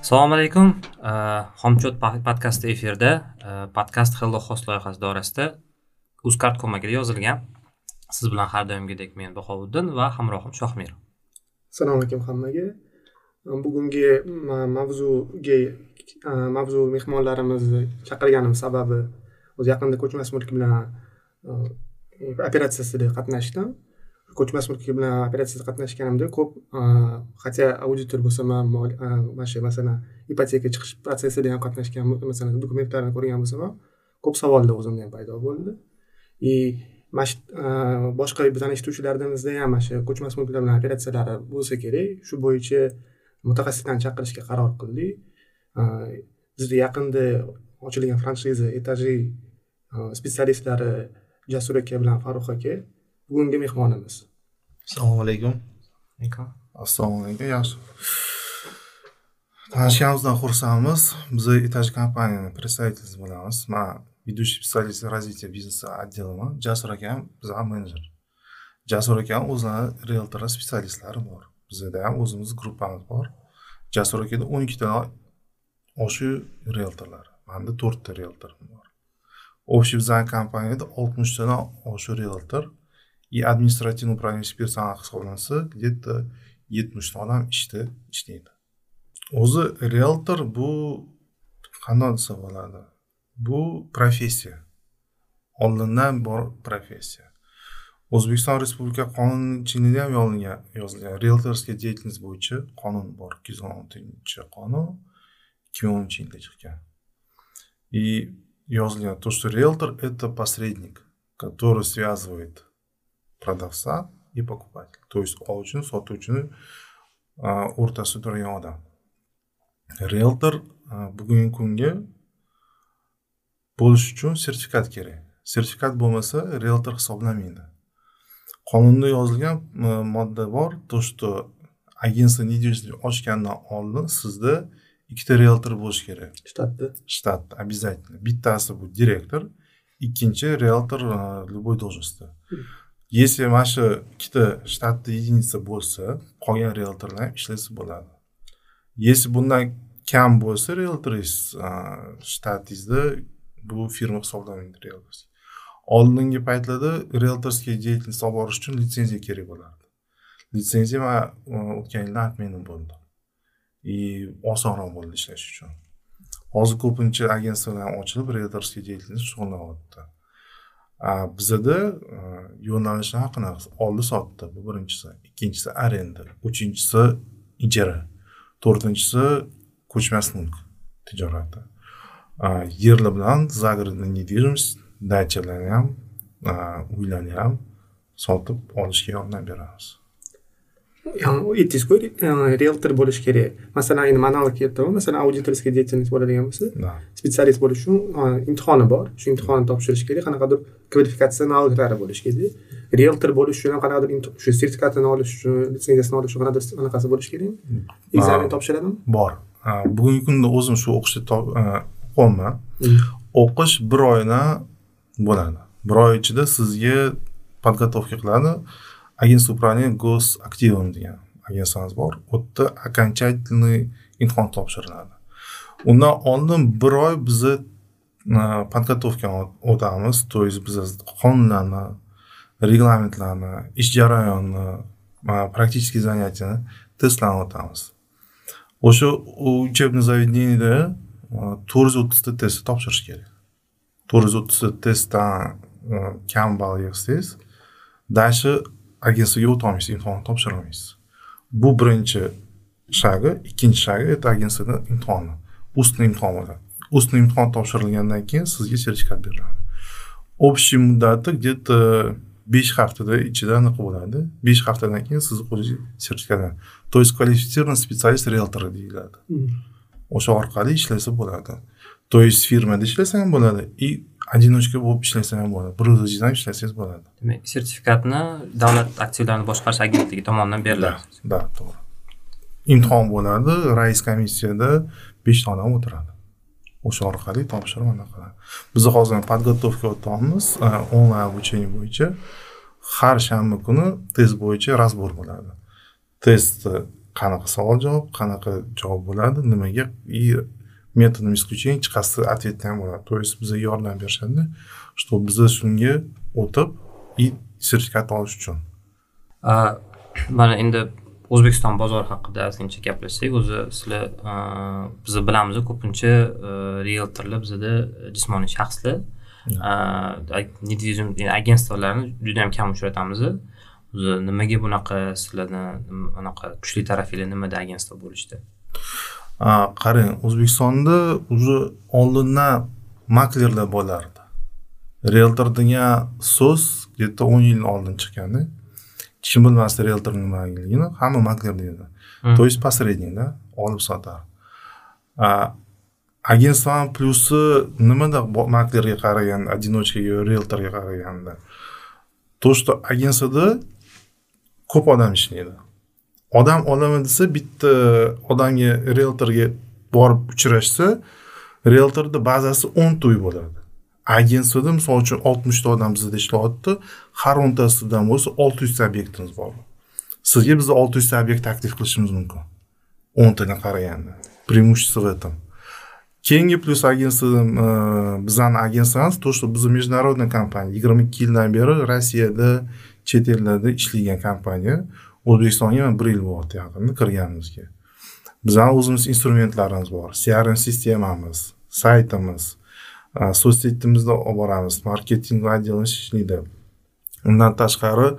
assalomu alaykum. Uh, Xomchot podkasti efirda uh, podkast hello host loyihasi doirasida uzcard ko'magida yozilgan siz bilan har doimgidek men bahovuddin va hamrohim shohmir assalomu alaykum hammaga. Um, bugungi mavzuga uh, mavzu mehmonlarimizni chaqirganim sababi o'zi yaqinda ko'chmas mulk bilan operatsiyasida qatnashdim. Ko'chmas mulk bilan operatsiyada qatnashganimda ko'p хотя auditor bo'lsam ham mana shu masalan ipoteka chiqish protsessida ham qatnashgan masalan dokumentlarni ko'rgan bo'lsam ham ko'p savollar o'zimda ham paydo bo'ldi и mana shu boshqa tanishtiruvchilarimizda ham mana shu ko'chmas mulklar bilan operatsiyalari bo'lsa kerak shu bo'yicha mutaxassislarni chaqirishga qaror qildik bizda yaqinda ochilgan franshiza etaji specialistlari jasur aka bilan farruh aka bugungi mehmonimiz. Assalomu alaykum. Assalomu alaykum yaxshi. Tanishganimizdan xursandmiz. Biz etaj kompaniyani представительница bo'lamiz. Man ведущий специалист развития бизнеса отделiman jasur akam bizani menejer jasur akani o'zlari rieltor specialistlari bor. Bizada ham o'zimizni gruppamiz bor. Jasur akada o'n ikkita oshu rieltorlar manda to'rtta rieltorim bor. Общий bizani kompaniyada oltmishtadan oshiq rieltor и административный управляющий персонал hisoblansa где то yetmishta odam ishda ishlaydi o'zi rieltor bu qandoq desa bo'ladi bu professiya oldindan bor professiya o'zbekiston respublika qonunchiligida ham yozilgan yozilgan rieltorskiy деятельность bo'yicha qonun bor ikki yuz o'n oltinchi qonun ikki ming o'ninchi yilda chiqqan и yozilgan то что риэлтор это посредник который связывает продавца и покупатель то есть oluvchini sotuvchini o'rtasida turgan odam rieltor bugungi kunga bo'lish uchun sertifikat kerak sertifikat bo'lmasa rieltor hisoblanmaydi qonunda yozilgan modda bor то что agentство недвижимости ochgandan oldin sizda ikkita rieltor bo'lishi kerak shtatda shtatda обязательно. Bittasi bu direktor ikkinchi rieltor любой должности если mana shu ikkita shtatda единица bo'lsa qolgan realtorlar ham ishlasa bo'ladi если bundan kam bo'lsa realtoringiz shtatingizda bu firma hisoblanmaydi rieltorskiy oldingi paytlarda realtorskiy деятельность olib borish uchun litsenziya kerak bo'lardi litsenziya man o'tgan yilda отмена bo'ldi и osonroq bo'ldi ishlash uchun hozir ko'pincha agentstvalar ochilib realtorskiy деятельность shug'ullanyapti bizada e, yo'nalishlar haqida oldi sotdi. Bu birinchisi. Ikkinchisi arenda uchinchisi ijara. To'rtinchisi ko'chmas mulk tijorati yerlar bilan загородный недвижимость dachalarni ham uylarni ham sotib olishga yordam beramiz. Aytdingizku rieltor bo'lish kerak masalan endi analog aytyapman masalan auditorskiy деятельность bo'ladigan bo'lsa spetsialist bo'lish uchun imtihoni bor shu imtihonni topshirish kerak qanaqadir kvalifikatsiya navoglari bo'lishi kerak rieltor bo'lish uchun ham qanaqadir shu sertifikatini olish uchun litsenziyasini olish uchun qanaqadir anaqasi bo'lishi kerakmi ekzamen topshiradimi bor. Bugungi kunda o'zim shu o'qishda o'qiyapman o'qish bir oydan bo'ladi bir oy ichida sizga подготовка qiladi агентство управления госактивом degan agentsiyamiz bor. U yerda окончательный imtihon topshiriladi. Undan oldin bir oy bizni подготовкani o'tamiz. То есть biz qonunlarni reglamentlarni ish jarayonini практический занятияni testlarni o'tamiz. O'sha учебный заведениеda to'rt yuz o'ttizta test topshirish kerak. To'rt yuz o'ttizta testdan e, kam ball yig'sangiz дальше agentstvaga o'tolmaysiz imtihonni topshira olmaysiz bu birinchi shagi ikkinchi shagi это агентствоda imtihoni устный imtihon bo'ladi. Устный imtihon topshirilgandan keyin sizga sertifikat beriladi. Общий muddati где то besh haftada ichida anaqa bo'ladi. Besh haftadan keyin sizni qo'lingizga sertifikat то есть квалифицированный специалист риэлтора deyiladi. O'sha orqali ishlasa bo'ladi. То есть firmada ishlasang ham bo'ladi. И одиночка bo'lib ishlasang ham bo'ladi bir o'zingiz ham ishlasangiz bo'ladi. Demak sertifikatni davlat aktivlarini boshqarish agentligi tomonidan beriladi. Да to'g'ri. Imtihon bo'ladi rais komissiyada beshta odam o'tiradi. O'sha orqali topshirib anaqa biz hozir подготовка o'tyapmiz onlayn обучение bo'yicha har shanba kuni test bo'yicha разбор bo'ladi. Testda qanaqa savol javob qanaqa javob bo'ladi nimaga и методом исключения chiqasida ответni ham bo'ladi то есть bizga yordam berishadi что biza shunga o'tib и sertifikat olish uchun. Mana endi o'zbekiston bozori haqida ozgincha gaplashsak o'zi sizlar biz bilamiz ko'pincha rieltorlar bizada jismoniy shaxslar. Недвижим agentstvolarni juda yam kam uchratamiz o'zi nimaga bunaqa sizlarni anaqa kuchli tarafinglar nimada agentство bo'lishdi qarang o'zbekistonda уже oldindan maklerlar bo'lardi. Rieltor degan so'z где то o'n yil oldin chiqqanda. Kim bilmasdi rieltor nimaligini hamma makler deydi то есть посредникda olib sotar. Agentствоni plyusi nimada maklerga qaraganda одиночкаga rieltorga qaraganda? То что agentствоda ko'p odam ishlaydi odam olaman desa bitta odamga rieltorga borib uchrashsa rieltorni bazasi o'nta uy bo'ladi. Agentствоda misol uchun oltmishta odam bizada ishlayapti har o'ntasidan bo'lsa olti yuzta obyektimiz bor. Sizga biz olti yuzta obyekt taklif qilishimiz mumkin. O'ntadan qaraganda. Преимущество в этом. Keyingi plyus agentство e, bizani agentstvamiz то что biz международный kompaniya yigirma ikki yildan beri rossiyada chet ellarda ishlagan kompaniya. O'zbekistonga bir yil bo'lyapti yaqinda kirganimizga. Bizani o'zimiz instrumentlarimiz bor crm sistemamiz saytimiz soцсетимizda olib boramiz marketing отделimiz ishlaydi undan tashqari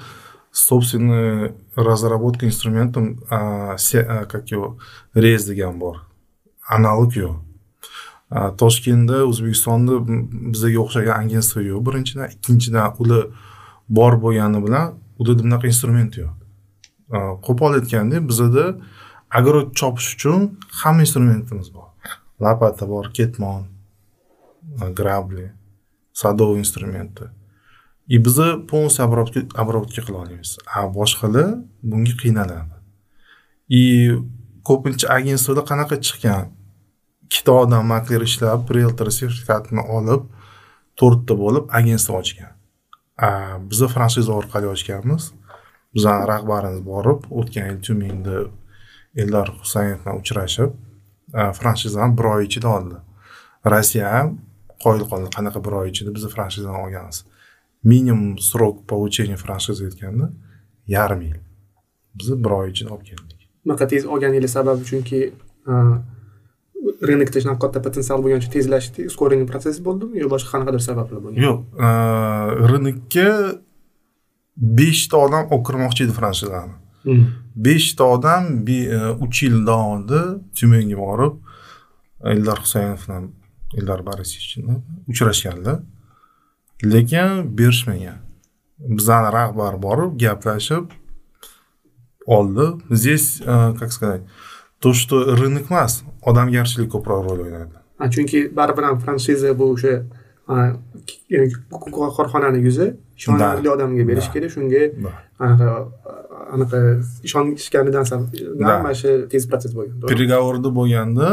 собственный разработка инструментом как его rez degan bor analog yo'q toshkentda o'zbekistonda bizaga o'xshagan agentство yo'q birinchidan ikkinchidan ular bor bo'lgani bilan ularda bunaqa instrument yo'q. Qo'pol aytganda bizada огород chopish uchun hamma instrumentimiz bor. Lopata bor ketmon grabli садовый instrumenti. И biza полностью обработка обработка qila olamiz a boshqalar bunga qiynaladi. И ko'pincha agentствоda qanaqa chiqqan? Ikkita odam makler ishlab rieltor sertifikatini olib to'rtta bo'lib agentство ochgan. Biza franshiza orqali ochganmiz. Bizani rahbarimiz borib o'tgan yil tyumenda eldor husaynov bilan uchrashib franshizani bir oy ichida oldi. Rossiya ham qoyil qoldi. Qanaqa bir oy ichida biz franshizani olganmiz. Minimum срок получения franshizа aytganda yarim yil biz bir oy ichida olib keldik. Bunaqa tez olganinglar sababi chunki rынокda shunaqa katta potensial bo'lgani uchun tezlashdi ускоренный protsess bo'ldimi yo boshqa qanaqadir sabablar bo'lgan? Yo'q rынокka beshta odam olib kirmoqchi edi franshizani beshta odam uch yil davomida tyumanga borib eldor husaynov bilan eldor borisovich uchrashganlar lekin berishmagan. Bizani rahbar borib gaplashib oldi. Здесь как сказать то что рынок emas odamgarchilik ko'proq rol o'ynaydi chunki baribir ham franshiza bu o'sha korxonani yuzi ishonarli odamga berish kerak shunga anaqa anaqa ishonishganidan mana shu tez protsess bo'lgan переговорda bo'lganda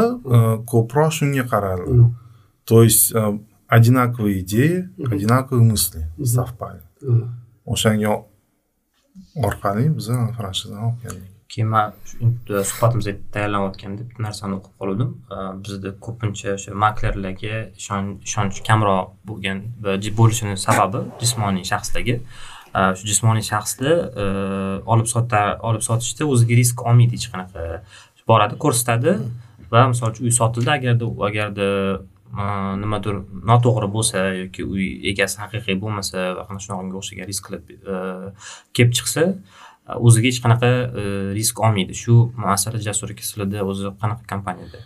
ko'proq shunga qaraldi. То есть одинаковые идеи одинаковые мысли совпали. O'shanga orqali biz franshizani olib keldik keyin man suhbatimizga tayyorlanayotganda bitta narsani o'qib qoluvdim. Bizda ko'pincha o'sha maklerlarga ishonch kamroq bo'lgan bo'lishini sababi jismoniy shaxslarga. Shu jismoniy shaxslar olib sota olib sotishda o'ziga risk olmaydi hech qanaqa. Boradi ko'rsatadi va misol uchun uy sotildi agarda agarda nimadir noto'g'ri bo'lsa yoki uy egasi haqiqiy bo'lmasa va shunaqangi o'xshagan risk qilib kelib chiqsa o'ziga hech qanaqa risk olmaydi. Shu masala jasur sizlarda o'zi qanaqa kompaniyada.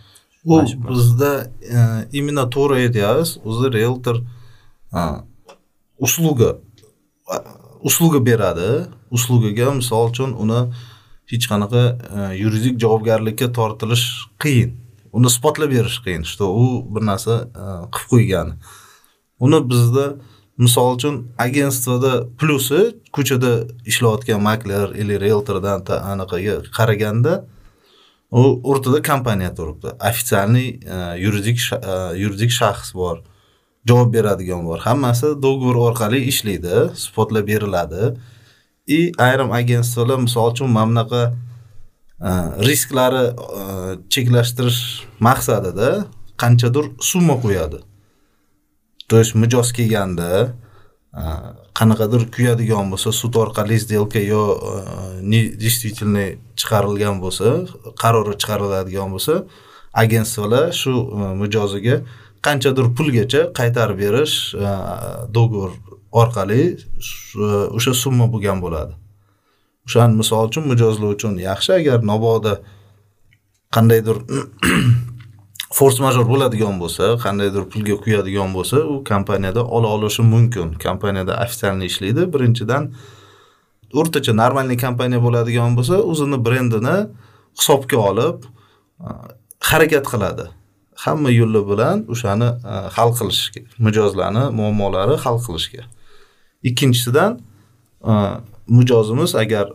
U bizda именно to'g'ri aytyapsiz o'zi rieltor usluga usluga beradi uslugaga misol uchun uni hech qanaqa yuridik javobgarlikka tortilish qiyin. Uni isbotlab berish qiyin что u bir narsa qilib qo'ygan uni bizda misol uchun agentstvada plyusi ko'chada ishlayotgan makler или rieltordan anaqaga qaraganda u o'rtada kompaniya turibdi. Официальный e, yuridik e, yuridik shaxs bor javob beradigan bor. Hammasi договор orqali ishlaydi isbotlab beriladi. И ayrim agentstvalar misol uchun mana bunaqa e, risklari cheklashtirish maqsadida qanchadir summa qo'yadi. То есть mijoz kelganda e, qanaqadir kuyadigan bo'lsa sud orqali сделка yo e, действительный chiqarilgan bo'lsa qarori chiqariladigan bo'lsa agentstvolar shu e, mijoziga qanchadir pulgacha qaytarib berish договор orqali o'sha summa bo'lgan bo'ladi. O'shani misol uchun mijozlar uchun yaxshi agar mabodo qandaydir fors major bo'ladigan bo'lsa qandaydir pulga quyadigan bo'lsa u kompaniyada ola olishi mumkin. Kompaniyada официальный ishlaydi. Birinchidan o'rtacha нормальный kompaniya bo'ladigan bo'lsa o'zini brendini hisobga olib harakat qiladi. Hamma yo'li bilan o'shani hal qilishga mijozlarni muammolari hal qilishga. Ikkinchisidan mijozimiz agar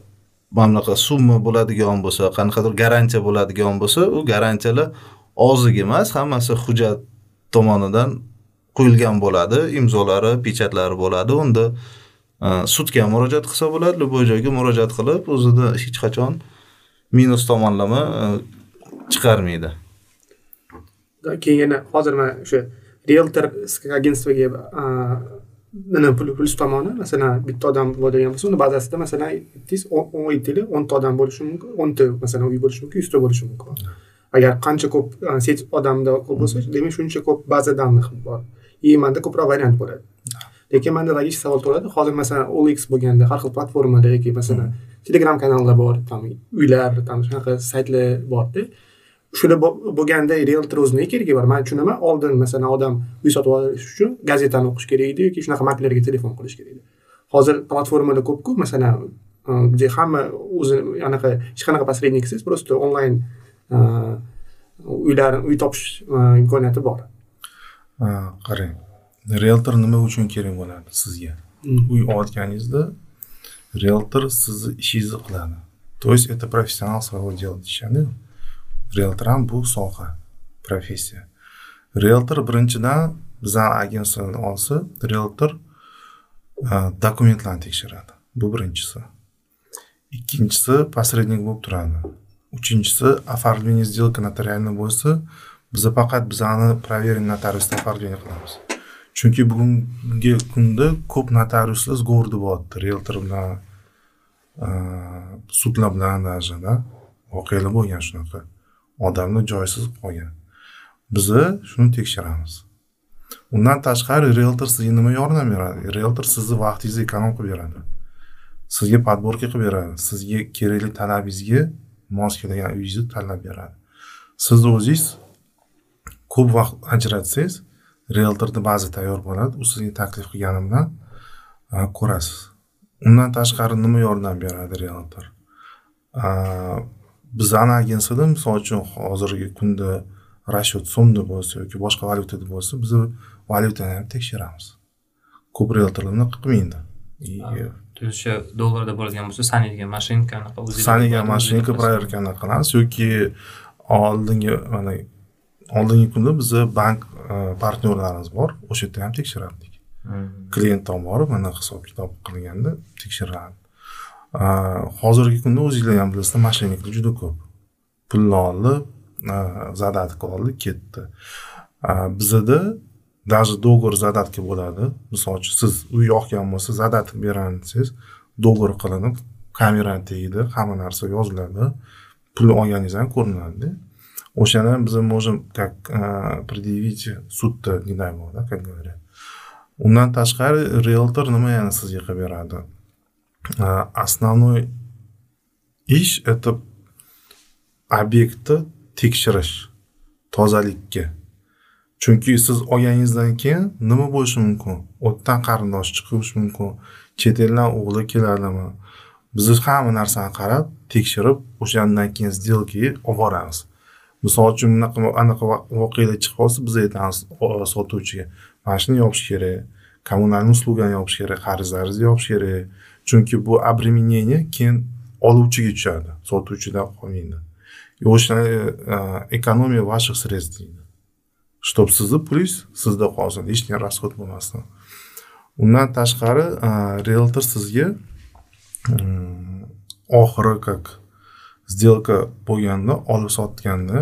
mana bunaqa summa bo'ladigan bo'lsa qanaqadir garantiya bo'ladigan bo'lsa u garantiyalar ozig emas hammasi hujjat tomonidan qo'yilgan bo'ladi imzolari pechatlari bo'ladi. Unda e, sudga murojaat qilsa bo'ladi любой joyga murojaat qilib o'zida hech qachon minus tomonlama e, chiqarmaydi. Keyin yana hozir mana o'sha realtor agentstvoga e, nima plyus tomoni masalan bitta odam bo'ladigan bo'lsa uni bazasida masalan aytdingiz o'n aytaylik o'nta odam bo'lishi mumkin o'nta masalan uy bo'lishi mumkin yuzta bo'lishi mumkin. Agar qancha ko'p set odamda ko'p bo'lsa demak shuncha ko'p baza данных bor. И manda ko'proq variant bo'ladi. Lekin manda logik savol tug'iladi hozir masalan olx bo'lganda har xil platformada yoki masalan telegram kanallar bor там uylar там shunaqa saytlar borda shular bo'lganda realtor o'zini nima keragi bor? Man tushunaman oldin masalan odam uy sotib olish uchun gazetani o'qish kerak edi yoki shunaqa maklerga telefon qilish kerak edi. Hozir platformalar ko'pku masalan где hamma o'zi anaqa hech qanaqa посредниksiz просто onlayn uylar uy topish imkoniyati bor. Qarang. Realtor nima uchun kerak bo'ladi sizga? Uy olayotganingizda realtor sizni ishingizni qiladi. То есть это профессионал своего дела deyishadi realtor ham bu soha professiya realtor birinchidan bizani agentствоdan olsa realtor dokumentlarni tekshiradi. Bu birinchisi. Ikkinchisi посредник bo'lib turadi uchinchisi оформление сделка notariальный bo'lsa biza faqat bizani проверенный notariusda оформление qilamiz. Chunki bugungi kunda ko'p notariuslar сговорда bo'lyapti realtor bilan e, sudlar bilan даже да voqealar bo'lgan shunaqa. Odamni joysiz qolgan. Biza shuni tekshiramiz. Undan tashqari realtor sizga nima yordam beradi? Realtor sizni vaqtingizni ekonom qilib beradi. Sizga подборка qilib beradi. Sizga kerakli talabingizga mos keladigan uyingizni tanlab beradi. Sizni o'zingiz ko'p vaqt ajratsangiz realtorni ba'zi tayyor bo'ladi. U sizga taklif qilgani bilan ko'rasiz. Undan tashqari nima yordam beradi realtor? Bizani agentsiyada misol uchun hozirgi kunda расчет so'mda bo'lsa yoki boshqa valyutada bo'lsa biz valyutani ham tekshiramiz. Ko'p realtorlar bunaqa qilmaydi. O'sha dollarda bo'lgan bo'lsa sanaydigan mashinkani sanaydigan mashinka проверкani qilamiz yoki oldingi mana oldingi kunda bizni bank e, partnyorlarimiz bor o'sha yerda ham tekshirardik klient tomon borib mana hisob kitob qilganda tekshiradi hozirgi kunda o'zinglar ham bilasizlar mошенникlar juda ko'p pulni olib zadatka oldi ketdi bizada даже договор zadatka bo'ladi. Misol uchun siz uy yoqgan bo'lsa zadat beraman desangiz договор qilinib kamerani tegdi hamma narsa yoziladi pul olganingiz ham ko'rinadida o'shani biz можем как э, предъявить sudda не дай бог да как говорят. Undan tashqari realtor nima yana sizga qilib beradi? Э, основной ish это obyektni tekshirish tozalikka chunki siz olganingizdan keyin nima bo'lishi mumkin? O'tdan qarindosh chiqishi mumkin. Chet eldan o'g'li keladimi? Biz hamma narsani qarab tekshirib o'shandan keyin сделкаga olib boramiz. Misol uchun bunaqa anaqa voqealar chiqib qolsa biz aytamiz sotuvchiga mana shuni yopish kerak kommunalniy uslugani yopish kerak qarzlaringizni yopish kerak. Chunki bu обременение keyin oluvchiga tushadi sotuvchidan qolmaydi. И o'sha e-, e-, ekonomiya ваших средств deydi. Чтоб sizni pulingiz sizda qolsin лишний расход bo'lmasin undan tashqari realtor sizga м, oxiri как сделка bo'lganda olib sotganda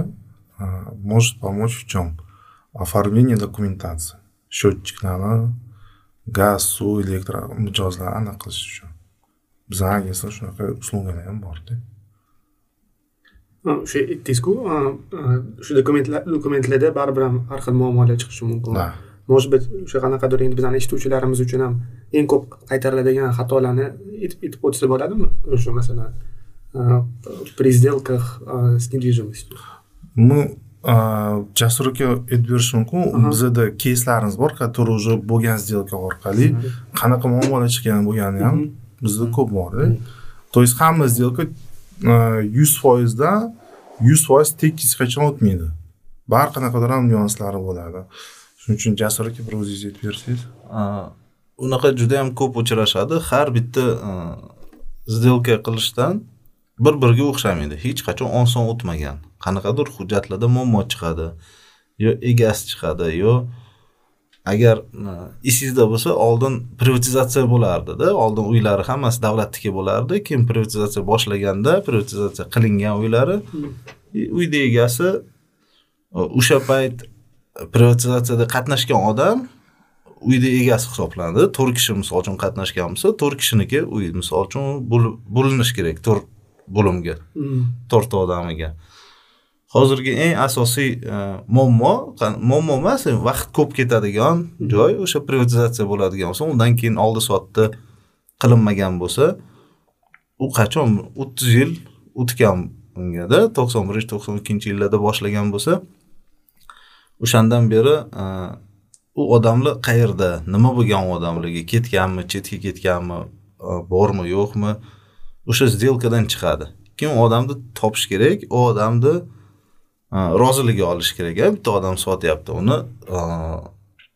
может помочь в чем оформление документации. Счетчикlarni gaz suv elektr mijozlarni aniq qilish uchun bizani agentство shunaqa услугалар ham borda o'sha aytdingizku o'sha dokumentlar dokumentlarda baribir ham har xil muammolar chiqishi mumkin. Может быть o'sha qanaqadir endi bizani eshituvchilarimiz uchun ham eng ko'p qaytariladigan xatolarni aytib o'tsa bo'ladimi? O'sha masalan при сделках с недвижимостью. Мы jasur aka aytib berishi mumkin. Bizada keyslarimiz bor который уже bo'lgan сделка orqali qanaqa muammolar chiqqani bo'lgani ham bizda ko'p borda то есть hamma сделка Э, yuz foizdan yuz foiz tekis hech qachon o'tmaydi. Baribir qanaqadir ham nyuanslari bo'ladi. Shuning uchun jasur aka bir o'zingiz aytib bersangiz. Unaqa juda yam ko'p uchrashadi. Har bitta e, сделка qilishdan bir biriga o'xshamaydi. Hech qachon oson o'tmagan. Qanaqadir hujjatlarda muammo chiqadi. Yo egasi chiqadi yo agar esingizda bo'lsa oldin privatizatsiya bo'lardida oldin uylari hammasi davlatniki bo'lardi. Keyin privatizatsiya boshlaganda privatizatsiya qilingan uylari и uyni egasi a, o'sha payt privatizatsiyada qatnashgan odam uyni egasi hisoblanadi to'rt kishi misol uchun qatnashgan bo'lsa to'rt kishiniki uy misol uchun bo'l- bo'linishi kerak to'rt bo'limga Mm. to'rtta odamiga hozirgi eng asosiy e, muammo muammo emas e, vaqt ko'p ketadigan joy o'sha privatizatsiya bo'ladigan bo'lsa undan keyin oldi sotdi qilinmagan bo'lsa u qachon o'ttiz yil o'tgan ungada to'qson birinchi to'qson ikkinchi yillarda boshlagan bo'lsa o'shandan beri e, u odamlar qayerda nima bo'lgan u odamlarga ketganmi chetga ketganmi bormi yo'qmi o'sha сделкадан chiqadi. Keyin u odamni topish kerak u odamni roziligi olish kerak bitta odam sotyapti uni.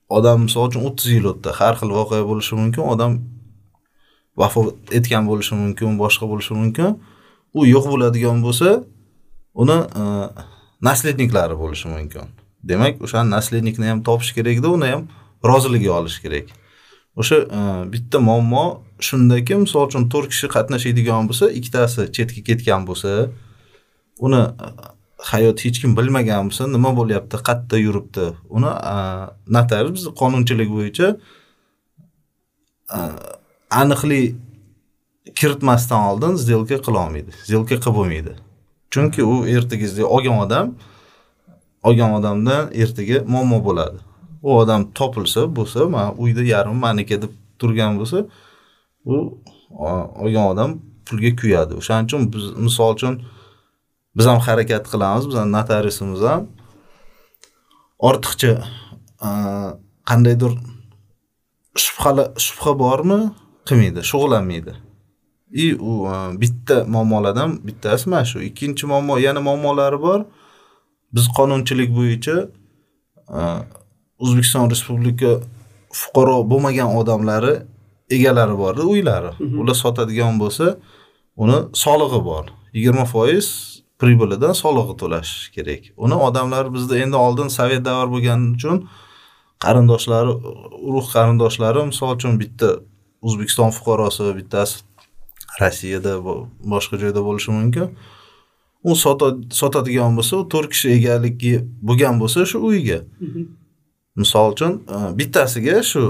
Odam misol uchun o'ttiz yil o'tdi. Har xil voqea bo'lishi mumkin odam vafot etgan bo'lishi mumkin boshqa bo'lishi mumkin. U yo'q bo'ladigan bo'lsa uni e, naslедниклari bo'lishi mumkin. Demak o'shani naslедникni ham topish kerakda uni ham roziligi olish kerak. O'sha e, bitta muammo shundaki misol uchun to'rt kishi qatnashadigan bo'lsa ikkitasi chetga ketgan bo'lsa uni hayot hech kim bilmagan bo'lsa nima bo'lyapti? Qayerda yuribdi. Uni notarius bizni qonunchilik bo'yicha aniqlik kiritmasdan oldin сделка qilolmaydi сделка qilib bo'lmaydi. Chunki u ertaga olgan odam olgan odamdan ertaga muammo bo'ladi. U odam topilsa bo'lsa mana uyda yarim maniki deb turgan bo'lsa u olgan odam pulga kuyadi. O'shaning uchun biz misol uchun biz ham harakat qilamiz bizani notariusimiz ham. Ortiqcha a, qandaydir shubhala shubha bormi? Qilmaydi shug'ullanmaydi. И u a, bitta muammolardan bittasi mana shu. Ikkinchi muammo yana muammolari bor. Biz qonunchilik bo'yicha a, o'zbekiston respublika fuqaro bo'lmagan odamlari egalari borda uylari. Ular sotadigan bo'lsa uni solig'i bor. Yigirma foiz pribolidan solig'i to'lash kerak. Uni odamlar bizda endi oldin sovet davri bo'lgani uchun qarindoshlari urug' qarindoshlari misol uchun bitta o'zbekiston fuqarosi bittasi rossiyada bo- boshqa joyda bo'lishi mumkin. U sota- sotadigan bo'lsa u to'rt kishi egaligi bo'lgan bo'lsa shu uyga. Misol uchun e, bittasiga shu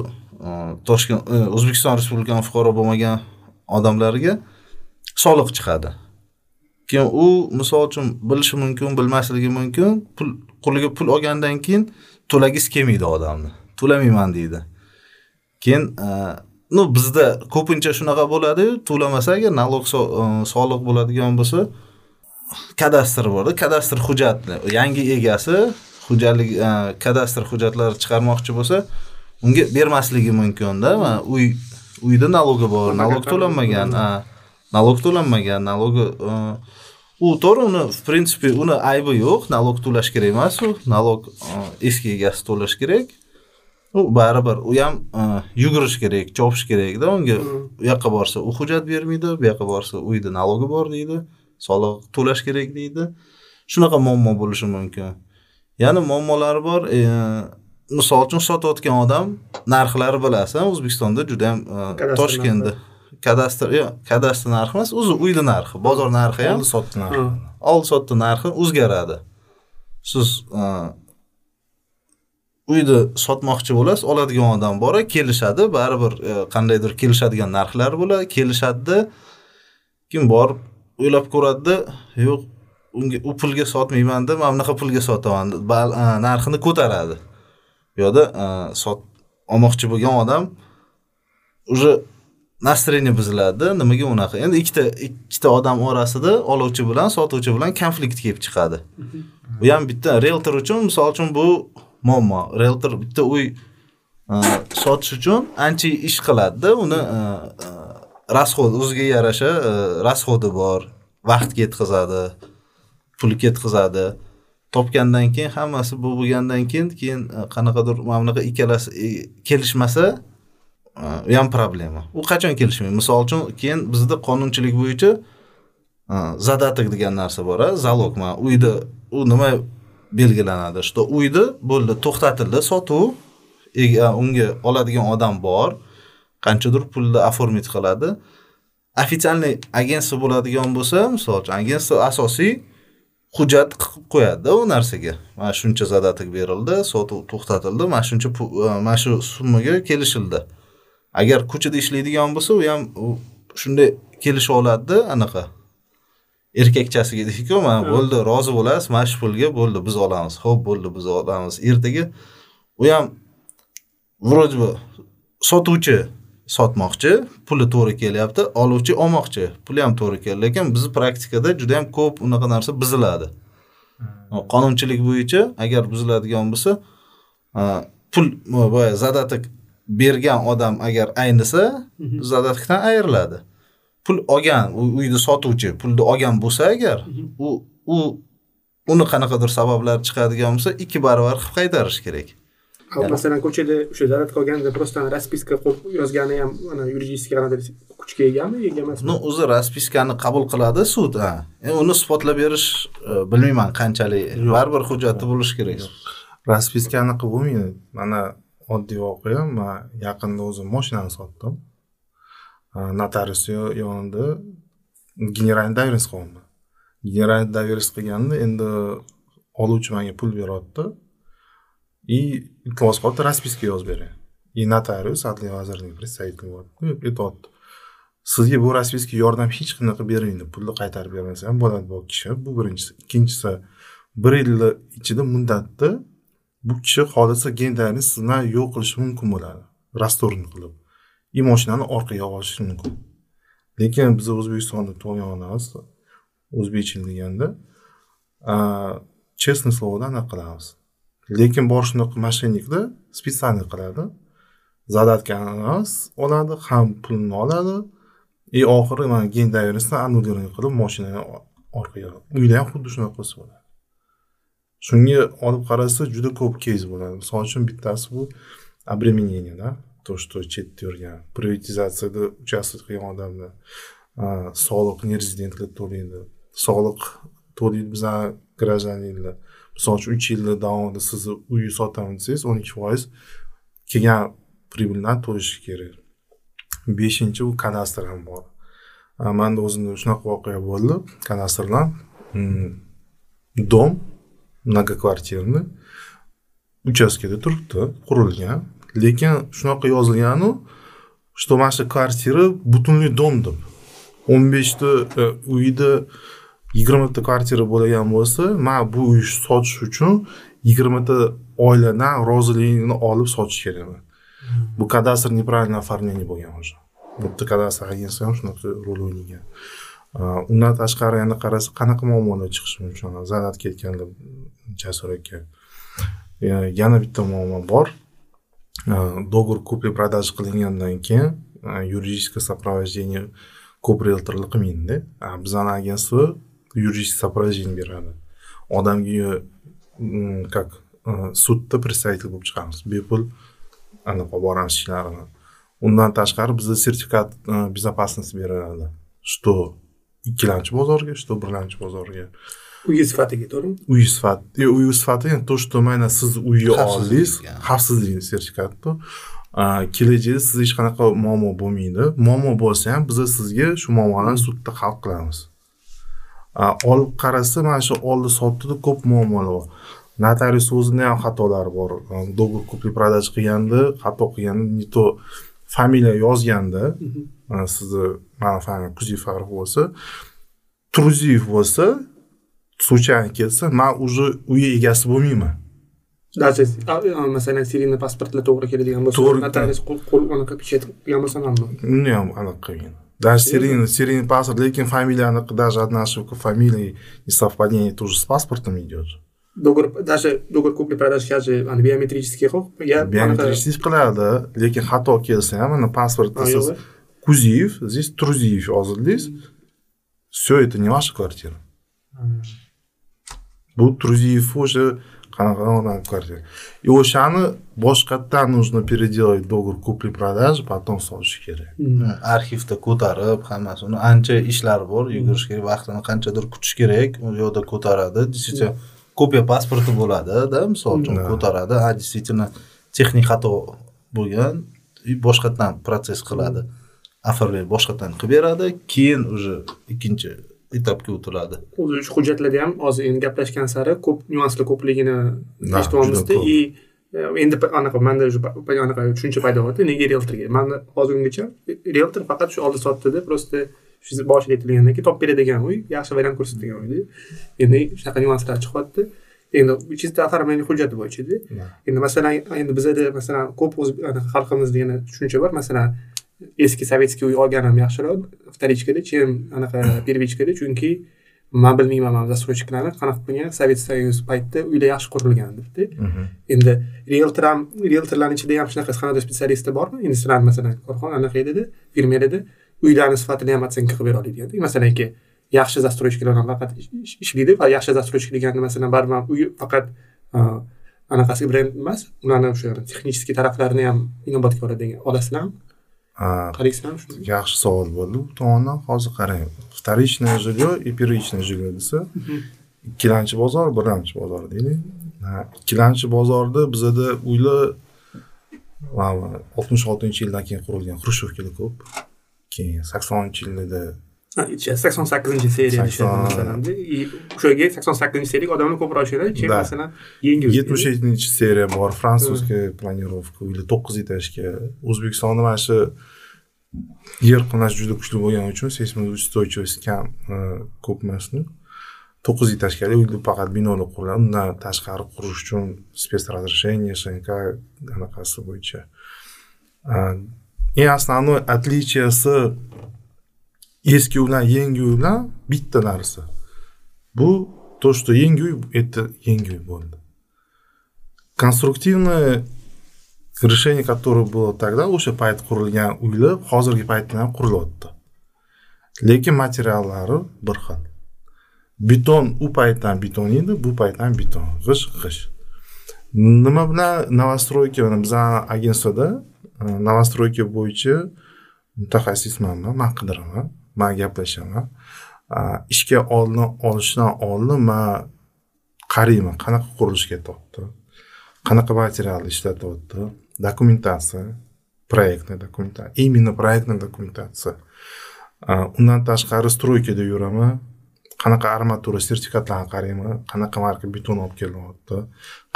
e, toshkent e, o'zbekiston respublikani fuqaro bo'lmagan odamlarga soliq chiqadi keyin u misol uchun bilishi mumkin bilmasligi mumkin pul qo'liga pul olgandan keyin to'lagisi kelmaydi odamni. To'lamayman deydi. Keyin e, ну bizda ko'pincha shunaqa bo'ladi. To'lamasa agar налог e, soliq bo'ladigan bo'lsa kadastr borda kadastr hujjatni yangi egasi xo'jalik e, kadastr hujjatlari chiqarmoqchi bo'lsa unga bermasligi mumkinda. Uy uyda nalogi bor nalog to'lanmagan nalog to'lanmagan nalogi e, u to'g'ri uni в принципе uni aybi yo'q. Nalog to'lash kerak emas u. Nalog e, eski egasi to'lash kerak. U baribir u ham e, yugurish kerak chopish kerakda unga. U yoqqa borsa u hujjat bermaydi bu yoqqa borsa uyda nalogi bor deydi. Soliq to'lash kerak deydi. Shunaqa muammo bo'lishi mumkin. Yana muammolari bor e, misol uchun sotayotgan odam narxlari bilasan o'zbekistonda juda yam e, toshkentda kadastr yo'q kadastr narxi emas o'zi uyni narxi bozor narxi ham oldi sotdi narxi. Oldi sotdi narxi o'zgaradi. Siz e, uyni sotmoqchi bo'lasiz oladigan odam bor kelishadi baribir e, qandaydir kelishadigan narxlar bo'ladi kelishadida keyin borib o'ylab ko'radida yo'q unga u pulga sotmaymanda mana bunaqa pulga sotaman e, narxini ko'taradi. Bu yoqda sot olmoqchi bo'lgan odam уже настроение buziladi. Nimaga unaqa? Endi ikkita ikkita odam orasida oluvchi bilan sotuvchi bilan konflikt kelib chiqadi. Bu ham bitta realtor uchun misol uchun bu muammo. Realtor bitta uy e, sotish uchun ancha ish qiladida uni e, e, расход o'ziga yarasha e, расходi bor. Vaqt ketkazadi pul ketkazadi. Topgandan keyin hammasi bu bo'lgandan keyin keyin qanaqadir mana bunaqa ikkalasi kelishmasa u ham problema. U qachon kelishmaydi? Misol uchun keyin bizda qonunchilik bo'yicha e, задаток degan narsa bor a залог man uyni u nima belgilanadi? Что uyni bo'ldi to'xtatildi sotuv. E, unga oladigan odam bor qanchadir pulni оформить qiladi. Официальный agentство bo'ladigan bo'lsa misol uchun agentство asosiy hujjat qilib qo'yadida u narsaga. Mana shuncha задаток berildi sotuv to'xtatildi mana shuncha mana shu summaga kelishildi. Agar ko'chada ishlaydigan bo'lsa u ham shunday kelishib oladida anaqa. Erkakchasiga deydiku mana bo'ldi rozi bo'lasiz mana shu pulga bo'ldi biz olamiz ho'p bo'ldi biz olamiz. Ertaga u ham вроде бы sotuvchi sotmoqchi puli to'g'ri kelyapti oluvchi olmoqchi puli ham to'g'ri keldi lekin bizni praktikada juda yam ko'p unaqa narsa buziladi. Qonunchilik bo'yicha agar buziladigan bo'lsa pul boya задаток bergan odam agar aynisa задатокdan ayriladi. Pul olgan u- uyni sotuvchi pulni olgan bo'lsa agar u u uni qanaqadir sabablar chiqadigan bo'lsa ikki barobar qilib qaytarish kerak. Masalan ko'chada o'sha zarat qolganda просто расписка qo'yib yozgani ham mana yuridiskiy qanaqadir kuchga egami ega emasmi ну o'zi распискani qabul qiladi sud ha. Endi uni isbotlab berish e, bilmayman qanchalik baribir hujjati bo'lishi kerak. Raspiska anaqa bo'lmaydi. Mana oddiy voqea. Man yaqinda o'zim moshinani sotdim. Notarius yonida generalniy доверенность qilganman generalniy доверенность qilganda endi oluvchi menga pul beryapti. И iltimos qilyapti расписка yozib bering и notarius adliya vazirligi представитель bo'lyapti aytyapti. Sizga bu расписка yordam hech qanaqa bermaydi pulni qaytarib bermasa ham bo'ladi. Bu kishi bu birinchisi. Ikkinchisi bir yilni ichida muddatda bu kishi xohlasa gendarni sizdan yo'q qilishi mumkin bo'ladi. Rastorni qilib и moshinani orqaga olishi mumkin. Lekin biz o'zbekistonda tug'ilgan odammiz o'zbekchil deganda a, честный словода anaqa qilamiz. Lekin bor shunaqa mошенникda специально qiladi. Zadatgani oladi ham pulni oladi. И oxiri mana gen доверенностьni annullирование qilib moshinani orqaga uyda ham xuddi shunaqa qilsa bo'ladi. Shunga olib qarasa juda ko'p keys bo'ladi. Misol uchun bittasi bu обременение да то что chetda yurgan. Privatizatsiyada участвовать qilgan odamlar a, soliq nerezidentlar to'laydi? Soliq to'laydi bizani grajdaninlar misol uchun uch yilni davomida sizni uyni sotaman desangiz o'n ikki foiz kelgan прибыльdan to'lashi kerak. Beshinchi bu kadastr ham bor. Manda o'zimda shunaqa voqea bo'ldi. Kadastrdan hmm, dom многоквартирный uchastkada turibdi qurilgan lekin shunaqa yozilganu что mana shu kvartira butunlay dom deb o'n beshta uyda yigirmata kvartira bo'lgan bo'lsa man bu uyni sotish uchun yigirmata oiladan roziligini olib sotish kerakman bu kadastr неправильно оформление bo'lgan уже. Bitta kadastr agentство ham shunaqa rol o'ynagan undan tashqari yana qarasa qanaqa muammolar chiqishi mumkin zadat ketganlar jasur aka yana bitta muammo bor договор купли продажи qilingandan keyin юридическое сопровождение ko'p rieltorlar qilmaydida bizani agentство юридическое сопровождение beradi odamga как sudda представитель bo'lib chiqamiz bepul anaqa olib boramiz ishlarini undan tashqari bizda sertifikat безопасности beriladi что ikkilamchi bozorga что birlamchi bozorga uyi sifatiga to'g'rimi uy sifati e, uy sifati yani то что mana siz uyga Xavfsizlik, oldingiz xavfsizlik sertifikati kelajakda sizda hech qanaqa muammo bo'lmaydi. Muammo bo'lsa ham biza sizga shu muammolarni sudda hal qilamiz. Olib qarasa mana shu oldi sotdida ko'p muammolar bor. Notarius o'zini ham xatolari bor. Договор купли продажа qilganda xato qilganda не то familiya yozganda sizni mani familiyam kuziyev bo'lsa truziyev bo'lsa случайно kelsa man уже uyi egasi bo'lmayman даже masalan серийный pasportlar to'g'ri keladigan bo'lsa To'g'ri. notarius qo'l anaqa печать qilgan bo'lsa hammi uni ham anaqa qilgan даже серийный серийный паспорт lekin familiyani даже одна ошибка фамилии и совпадение тоже с паспортом идет договор даже договор купли продажи сейчас же ана biometrический qilib я biometrический qiladi lekin xato kelsa ham mana pasportda siz kuziyev здесь truziyev yozildingiz все это не ваша квартира bu truziyev уже qanaqa odam kvartira и o'shani boshqatdan нужно переделать договор купли продажи потом sotish kerak arxivda ko'tarib hammasi uni ancha ishlari bor yugurish kerak vaqtini qanchadir kutish kerak u yoqda ko'taradi. Действительно kopiya pasporti bo'ladida misol uchun ko'taradi. A действительно texnik xato bo'lgan и boshqatdan protsess qiladi. Оформление boshqatdan qilib beradi keyin уже ikkinchi etapga o'tiladi. O'zi shu hujjatlarda ham hozir endi gaplashgan sari ko'p nyuanslar ko'pligini eshityapmizda и endi anaqa manda anaqa tushuncha paydo bo'lyapti nega realtorga manda hozirgacha realtor faqat shu oldi sotdida просто shu boshida aytilgandan keyin topib beradigan uy yaxshi variant ko'rsatadigan uyda. Endi shunaqa nyuanslar chiqyapti. Endi чисто оформление hujjati bo'yichada. Endi masalan endi bizada masalan ko'p o'z anaqa xalqimizda yana tushuncha bor. Masalan eski sovetskiy uy olganim yaxshiroq вторичкада чем anaqa первичкада chunki man bilmayman man застройщикlarni qanaqa qilgan sovet soyuz paytida uylar yaxshi qurilgan debdi. Endi realtor ham realtorlarni ichida ham shunaqa qanaqadir spetsialisti bormi? Endi sizlarni masalan korxona anaqa edida firmalarda uylarni sifatini ham otsyenka qilib bera oladigan masalan aka yaxshi застройщикlar ham faqat ish- ish- ishlaydi va yaxshi застройщик deganda masalan baribir uy faqat a, anaqasi brend emas ularni o'sha texnический taraflarini ham inobatga oladigan olasizlarmi Shuni yaxshi savol bo'ldi. Bu tomondan hozir qarang. Вторичное жилье и первичное жилье desa ikkilamchi bozor birinchi bozor deylik ikkilamchi bozorda bizada uylar oltmish oltinchi yildan keyin qurilgan xrushchevkalar ko'p. Keyin saksoninchi yillarda sakson sakkizinchi seriya и o'shaga sakson sakkizinchi seriyaga odamlar ko'proq ishlaydi чем masalan yangi yetmish yettinchi seriya bor fransuzская планировка uylar to'qqiz etajga o'zbekistonda mana shu yer qilnash juda kuchli bo'lgani uchun seysmoустойчивость kam ko'p emasmi to'qqiz etajkali uylar faqat binolar quriladi undan tashqari qurish uchun спецразрешение снк anaqasi bo'yicha eng основной отличияsi eski bilan yangi uy bilan bitta narsa. Bu то что yangi uy это yangi uy bo'ldi. Konstruktivное решение которое было тогда o'sha payt qurilgan uylar hozirgi paytda ham qurilyapti lekin materiallari bir xil beton u paytdan beton edi bu paytdan beton g'isht g'isht nima bilan новостройка mana bizani agentsiyada e, новостройка bo'yicha mutaxassisman man man qidiraman man gaplashaman. Ishga oldin olishdan oldin man qarayman qanaqa qurilish ketyapti qanaqa material ishlatyapti dokumentatsiya проектный dokumentatsiya именно проектный dokumentatsiya undan tashqari stroykada yuraman qanaqa armatura sertifikatlarni qarayman qanaqa marka beton olib kelyapti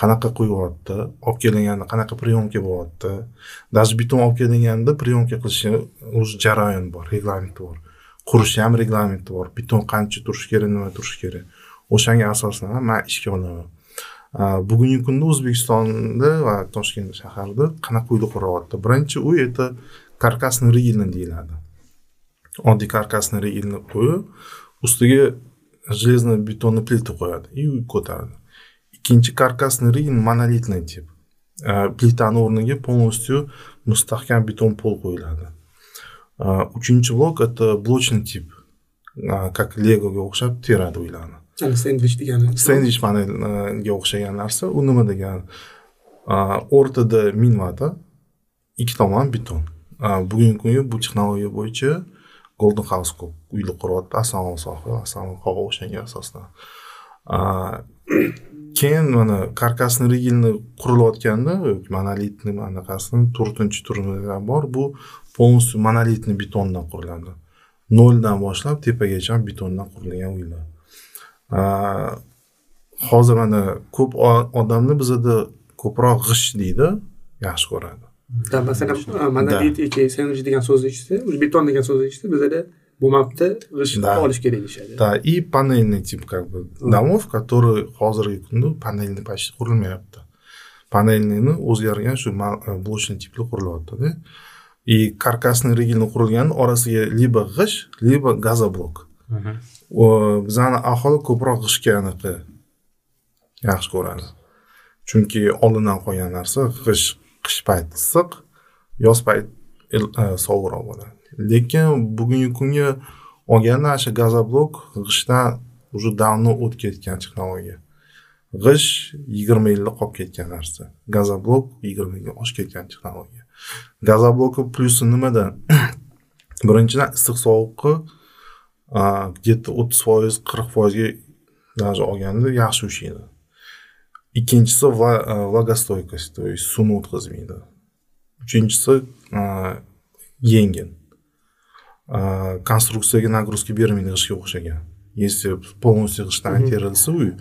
qanaqa quyyapti olib kelinganda qanaqa приемка bo'lyapti. Даже beton olib kelinganda приемка qilishni o'zi jarayon bor reglamenti bor. Qurishni ham reglamenti bor. Beton qancha turishi kerak nima turishi kerak? O'shanga asosan man ishga olaman. Bugungi kunda o'zbekistonda va toshkent shaharida qanaqa uylar quryapti birinchi uy это karkasный ригельный deyiladi. Oddiy karkasный ригельный qo'yib ustiga железно betonni плита qo'yadi и uy ko'taradi. Ikkinchi karkasный ригель monolitный tip A, plitani o'rniga полностью mustahkam beton pol qo'yiladi. Uchinchi blok это блочный A, как legoga o'xshab teradi uylarni Ana sendvich degani sendvich panelga o'xshagan narsa u nima degani o'rtada minvata ikki tomon beton bugungi kunda bu texnologiya bo'yicha golden house ko'p uylar quryapti asalon sohi asalon qog'oz o'shanga asoslan A, keyin mana karkasniy rigilni qurilayotganda monolitni anaqasini to'rtinchi turi bor bu полностью monolitniy betondan quriladi. Noldan boshlab tepagacha betondan qurilgan uylar. Hozir mana ko'p odamni bizada ko'proq g'isht deydi yaxshi ko'radi. Masalan monolit yoki sandwich degan so'zni eshitsa beton degan so'zni eshitsa bizada bo'lmabdi g'isht olish kerak deyishadi. Да и панельный тип как бы домов который hozirgi kunda panelniy почти qurilmayapti. Panelniyni o'zgargan shu блочный tipli qurilyaptida и karkasniy rigilni qurilgan orasiga либо g'isht либо gazoblok bizani aholi ko'proq g'ishtga anaqa yaxshi ko'radi chunki oldindan qolgan narsa g'isht qish payti issiq yoz payti sovuqroq bo'ladi lekin bugungi kunga olganda shu gazoblok g'ishtdan уже давно o'tib ketgan texnologiya g'isht yigirma yilda qolib ketgan narsa gazoblok yigirma yilga oshib ketgan texnologiya gazoblokni plyusi nimada? Birinchidan issiq sovuqni где то o'ttiz foiz qirq foizga даже olganda yaxshi ushlaydi ikkinchisi vлагостойкость то есть suvni o'tkazmaydi. Uchinchisi yengil. Konstruksiyaga nagрузка bermaydi g'ishtga o'xshagan. Если полностью g'ishtdan terilsa uy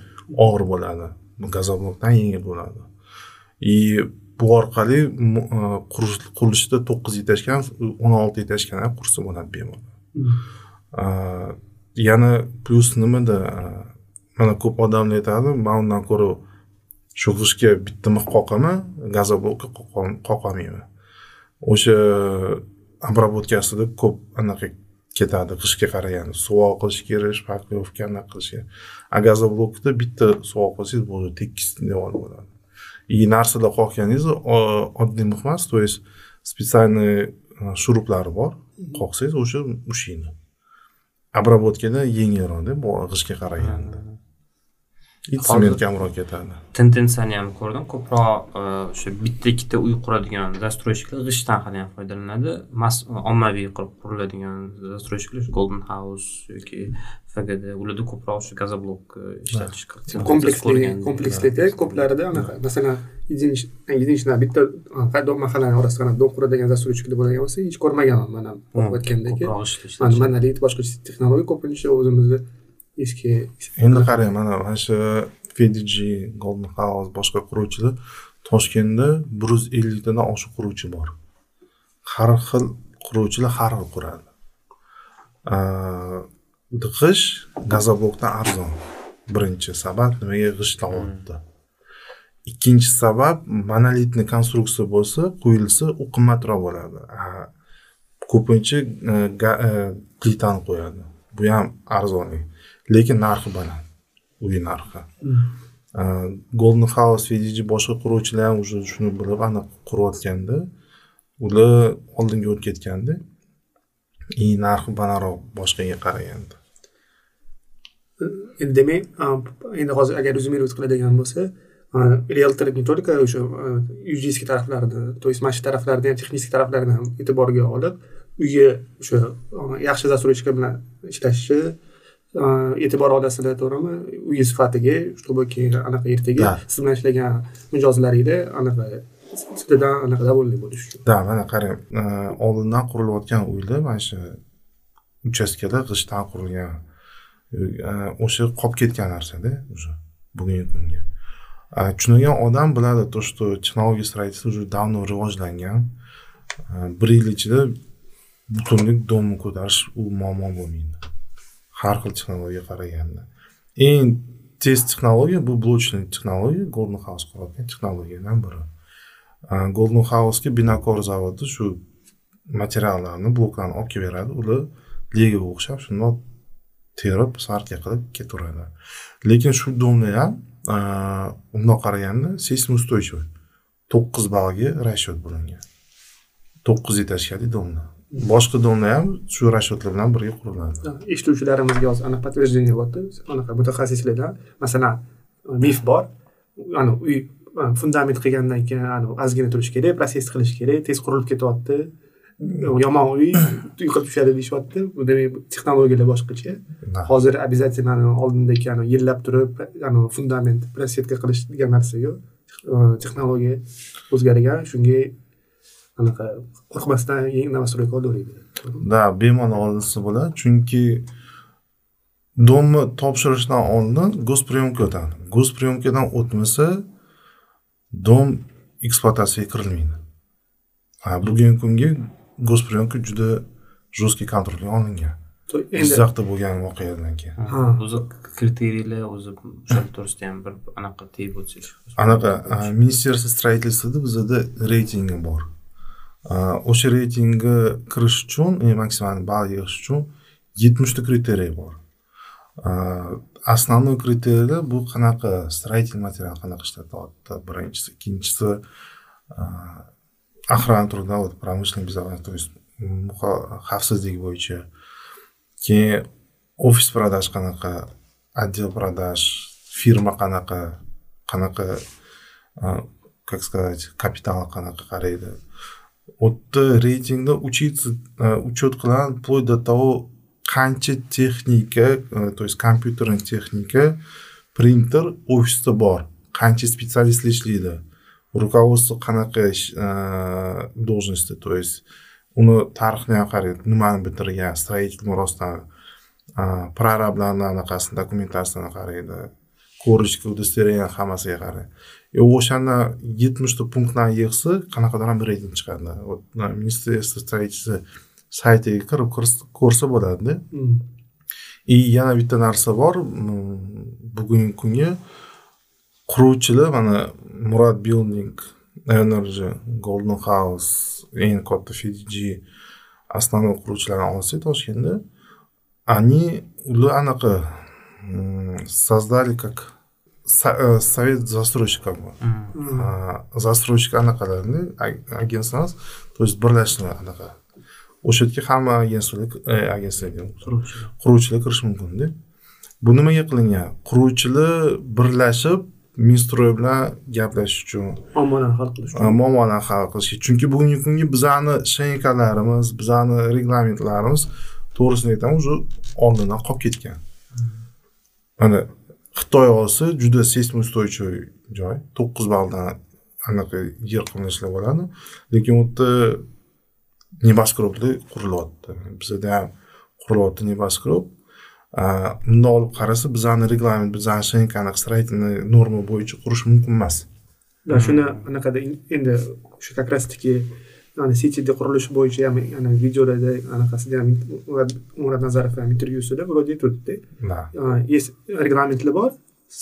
og'ir bo'ladi. Gazoblokdan yengil bo'ladi. И bu orqali qurilishda to'qqiz etajgan o'n olti etajgan ham qursa bo'ladi bemalol yana plyus nimada? Mana ko'p odamlar aytadi man undan ko'ra shu g'ishtga bitta mix qoqaman gazoblokka qoqolmayman o'sha обработкасida ko'p anaqa ketadi qishga qaraganda suvoq qilish kerak shpaklovka anaqa qilish. Kerak a gazoblokda bitta suvoq qilsangiz bo'ldi tekis devor bo'ladi и narsalar qoqganingiz oddiy mix emas то есть специальный shuruplari э, bor qoqsangiz o'sha ushlaydi обработкада yengilroqda bu g'ishtga qaraganda tsement kamroq ketadi tendensiyani ham ko'rdim. Ko'proq e, o'sha bitta ikkita uy quradigan застройщикlar g'ishtdan ham foydalanadi. Ommaviy qilib quriladigan застройщикlar golden house yoki fgd ularda ko'proq o'sha gazoblok e, ishlatish kompleksli komplekslikda ko'plarida anaqa masalan единичный bitta mahallani orasida dom quradigan застройщикlar bo'ladigan bo'lsa hech ko'rmaganman. Man ham aytgandek monolit boshqa texnologiya ko'pincha o'zimizni eski endi qarang mana mana shu vdg golden house boshqa quruvchilar toshkentda bir yuz elliktadan oshiq quruvchi bor. Har xil quruvchilar har xil quradi. G'isht gazoblokdan arzon. Birinchi sabab nimaga g'isht olyapti ikkinchi sabab monolitniy konstruksiya bo'lsa quyilsa u qimmatroq bo'ladi ko'pincha plitani qo'yadi. Bu ham arzonlik lekin narxi baland. Uy narxi. Golden house vdg boshqa quruvchilar ham уже shuni bilib aniq qurayotganda ular oldinga o'tib ketganda и narxi balandroq boshqaga qaraganda endi demak endi hozir agar резюмировать qiladigan bo'lsa realtor не только o'sha юридический taraflarini то есть mana shu taraflarini ham texnik taraflarini ham e'tiborga olib uyga o'sha yaxshi застройщик bilan ishlashi e'tibor olasizlar to'g'rimi uy sifatiga чтобы keyin anaqa ertaga siz bilan ishlagan mijozlaringlar anaqa ustidan anaqa довольный bo'lish uchun да mana qarang oldindan qurilayotgan uylar mana shu uchastkada g'ishtdan qurilgan o'sha qolib ketgan narsada уже bugungi kunga. Tushunadigan odam biladi то что технология строительства уже давно rivojlangan. Bir yil ichida butunlik domni ko'tarish u muammo bo'lmaydi har xil texnologiyaga qaraganda. Eng tez texnologiya bu блочный texnologiya golden house quradigan texnologiyadan biri. Golden housega binokor zavodi shu materiallarni bloklarni olib kelib beradi. Ular lego o'xshab shundoq terib svartka qilib ketaveradi lekin shu domni ham undoq qaraganda seysmoустойчивый to'qqiz ballga расчет bo'lingan. To'qqiz etajkali domlar boshqa domlar ham shu расчетlar bilan birga quriladi. Eshituvchilarimizga hozir anaqa подтверждение bo'lyapti anaqa mutaxassislardan masalan mif bor. Ani uy fundament qilgandan keyin ozgina turishi kerak protsess qilish kerak tez qurilib ketyapti. Yomon uy yiqilib tushadi deyishyapti. Bu demak texnologiyalar boshqacha. Hozir обязательно oldindagi yillab turib fundament prosetka qilish degan narsa yo'q Eh, texnologiya o'zgargan. Shunga anaqa qo'rqmasdan yangi новостройка olaveradi да bemalol olsa bo'ladi chunki domni topshirishdan oldin gospриемка o'tadi gospриемкаdan o'tmasa dom ekspluatatsiyaga kirilmaydi. Bugungi kunga gospриемка juda жесткий kontrolga olingan. Jizzaxda bo'lgan voqeadan keyin. Ha. o'zi kriteriyalar o'zi o'sha to'g'risida ham bir anaqa tegib o'tsak anaqa a, ministerство строительствоda bizada reytingi bor o'sha reytingga kirish uchun maksimal ball yig'ish uchun yetmishta kriteriy bor основной kriteriyalar bu qanaqa строительный material qanaqa ishlatilyapti birinchisi ikkinchisi охрана труда вот промышленная безопасность то есть xavfsizlik bo'yicha keyin ofis продаж qanaqa отдел продаж firma qanaqa qanaqa как сказать kapital qanaqa qaraydi u yerda reytingda учиться э, учет qiladi вплоть до того qancha texnika э, то есть kompyuterный texnika printer ofisda bor qancha специалистlar ishlaydi rukovodство qanaqa ish- должности. То есть uni tarixini ham qaraydi nimani bitirgan строительный rostdan prorablarni anaqasini dokumentatsiyasini qaraydi korочка удостоверение hammasiga qaraydi и o'shani yetmishta punktdan yig'sa qanaqadir ham reyting chiqadi вот ministerство строительства saytiga kirib ko'rs- ko'rsa bo'ladida и yana bitta narsa bor bugungi kunga quruvchilar mana murad building energy golden house eng katta fidji основной quruvchilarni olsak toshkentda они ular anaqa создали как совет застройщиков bor Mm. А, застройщик anaqalarni ag- agentство emas то есть birlashma anaqa o'sha yerga hamma agentstvalar agentstvalar deyman, quruvchilar kirishi mumkinda bu nimaga qilingan quruvchilar birlashib minstroy bilan gaplashish uchun muammolarni hal qilish uchun muammolarni hal qilishga chunki bugungi kunga bizani shenkalarimiz bizani reglamentlarimiz to'g'risini aytaman уже oldindan qolib ketgan mana xitoy olsa juda seysmoустойчивый joy to'qqiz balldan anaqa yer qilinishlar bo'ladi lekin u yerda nебоскребlar qurilyapti bizada ham qurilyapti nebaskrob bundoq olib qarasa bizani reglament bizani shenkani строительный norma bo'yicha qurish mumkin emas Да, shuni anaqada endi shu как раз таки cityda qurilish bo'yicha ham ana videolarda anaqasida ham murad nazarov ham intervyusida вроде aytuvdida есть reglamentlar bor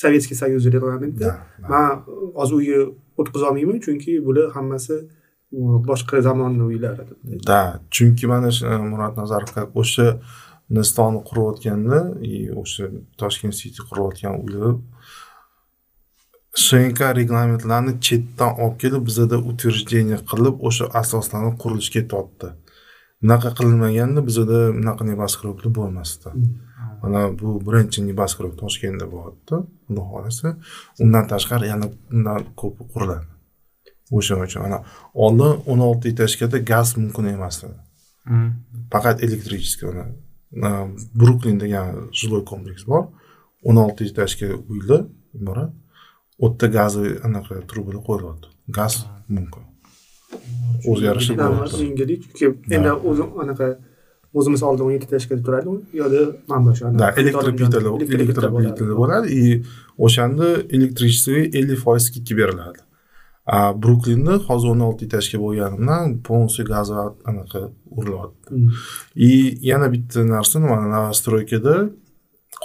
sovetskiy союз reglamenti man hozir uyga o'tqazolmayman chunki bular hammasi boshqa zamonni uylari. Да chunki mana shu murod nazarovga o'sha nistonni qurayotganda и o'sha toshkent city qurayotgan uylar shenka reglamentlarni chetdan olib kelib bizada утверждение qilib o'sha asoslarni qurilish ketyapti bunaqa qilinmaganda bizada bunaqa nебоскребlar bo'lmasdi. Mana bu birinchi nебоскреб toshkentda bo'lyapti xudo xohlasa undan tashqari yana undan ko'p quriladi. O'shaning uchun mana oldin o'n olti etajgada gaz mumkin emas edi. Faqat elektrichеский bruklin degan жилой kompleks bor. o'n olti etajga uylar iborat yerda gazoviy anaqa trubalar qo'yilyapti gaz mumkin o'zgarishlar Да, bo'lyapti yengillik chunki endi o'zim anaqa o'zimiz oldin o'n yettita tashkil turardi u yoqda mana shu да. Elektroplitalar elektroplitalar bo'ladi и o'shanda электричествоga ellik foiz skidka beriladi a bruklinda hozir o'n olti etajga bo'lganimdan полностью gazoviy anaqa urilyapti и yana bitta narsa mana новостройкада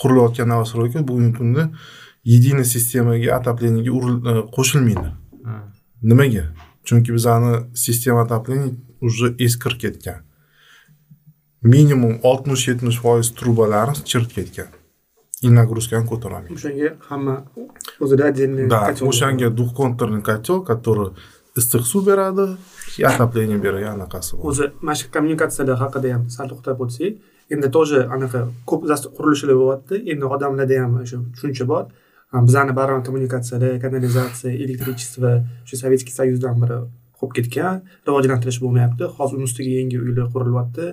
qurilayotgan новостройка bugungi kunda единый sistemaga e, qo'shilmaydi. Nimaga? Chunki bizani sistema отопления уже eskirib ketgan. Minimum oltmish yetmish foiz trubalarimiz chirib ketgan. И нагрузкani ko'tarolmaydi o'shanga hamma o'zida отдельный да o'shanga двухконтурный котел который issiq suv beradi и отопление beradi anaqasi o'zi mana shu kommunikatsiyalar haqida ham sal to'xtab o'tsak endi тоже anaqa ko'p qurilishlar bo'lyapti. Endi odamlarda ham o'sha tushuncha bor Ha, bizani baron kommunikatsiyalar kanalizatsiya elektrichество shu sovetskiy союзdan biri qolib ketgan rivojlantirish bo'lmayapti hozir uni ustiga yangi uylar qurilyapti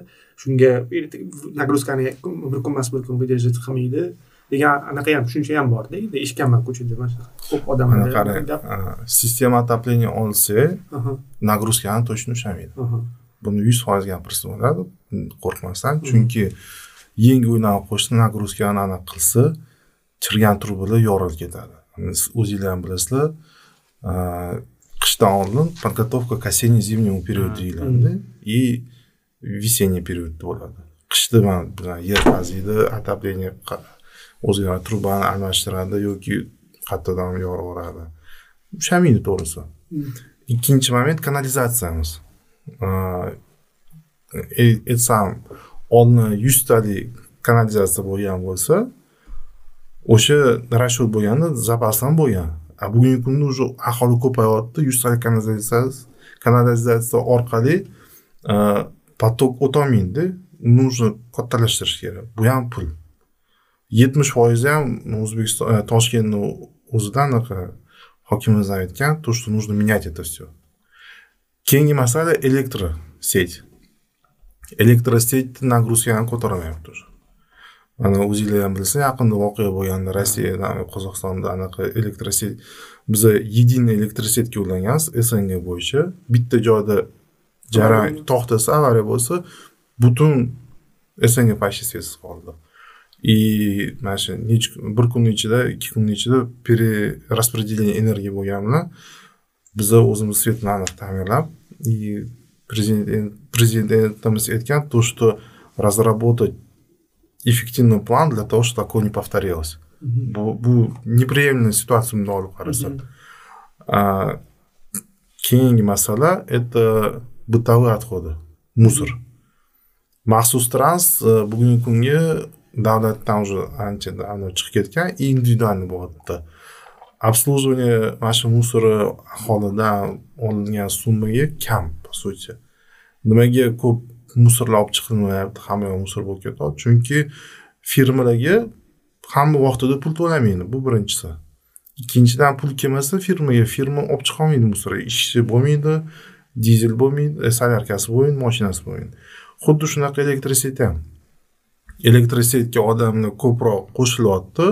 shunga nagruzkani bir kun emas bir kun выдержать qilmaydi degan anaqa ham tushuncha ham borda endi eshitganman ko'chada mana shunaqa ko'p odamlar qarang sistema отопления olsa Aha, нагрузкani точно ushlamaydi buni yuz foiz gapirsa bo'ladi qo'rqmasdan chunki yangi uylarni qo'shsa нагрузкani anaqa qilsa chirgan trubalar yorilib ketadi. O'zinglar ham bilasizlar. Qishdan oldin подготовка к осенне зимнему периоду deyiladi и весенний период bo'ladi. Qishda mana yer qaziydi отопление o'zgaradi trubani almashtiradi yoki qayerdan yorib yuboradi ushlamaydi to'g'risi. Ikkinchi moment kanalizatsiyamiz. E- aytsam oldin yuztalik kanalizatsiya bo'lgan bo'lsa o'sha расчет bo'lganda zapas ham bo'lgan. A bugungi kunda уже aholi ko'payyapti yuztalik kanalizatsiya kanalizatsiya orqali поток o'tolmaydida нужно kattalashtirish kerak. Bu ham pul. Yetmish foizi ham o'zbekiston e, toshkentni o'zida anaqa hokimimiz aytgan то что нужно менять это все keyingi masala elektrosеть elektrosеть нагрузкani ko'tarolmayapti уже. Mana o'zinglar ham bilsa yaqinda voqea bo'lganda rossiyada qozog'istonda anaqa elektrosеть biza единый elektrosetga ulanganmiz sng bo'yicha bitta joyda jarayon to'xtasa avariya bo'lsa butun sng почти svetsiz qoldi. И mana shu necha bir kunni ichida ikki kunni ichida перераспределение energiya bo'lgani bilan biza o'zimiz svetni aniq ta'minlab и prezident prezidentimiz aytgan то что разработать эффективный план для того чтобы такое не повторилось. Bu bu неприемлемая situatsiya bunday olib qarasa keyingi masala это бытовые отходы мусор. Maxsus trans bugungi kunga davlatdan уже ancha давно chiqib ketgan и individualniy bo'lyapti обслуживание mana shu musori aholidan olingan summaga kam по сути. Nimaga ko'p musorlar olib chiqilmayapti hamma yoq musor bo'lib ketyapti chunki firmalarga hamma vaqtida pul to'lamaydi bu birinchisi. Ikkinchidan pul kelmasa firmaga firma olib chiqolmaydi musor ishchi bo'lmaydi dizel bo'lmaydi e, solyarkasi bo'lmaydi moshinasi bo'lmaydi. Xuddi shunaqa elektrisitet ham. Elektrosetga odamlar ko'proq qo'shilyapti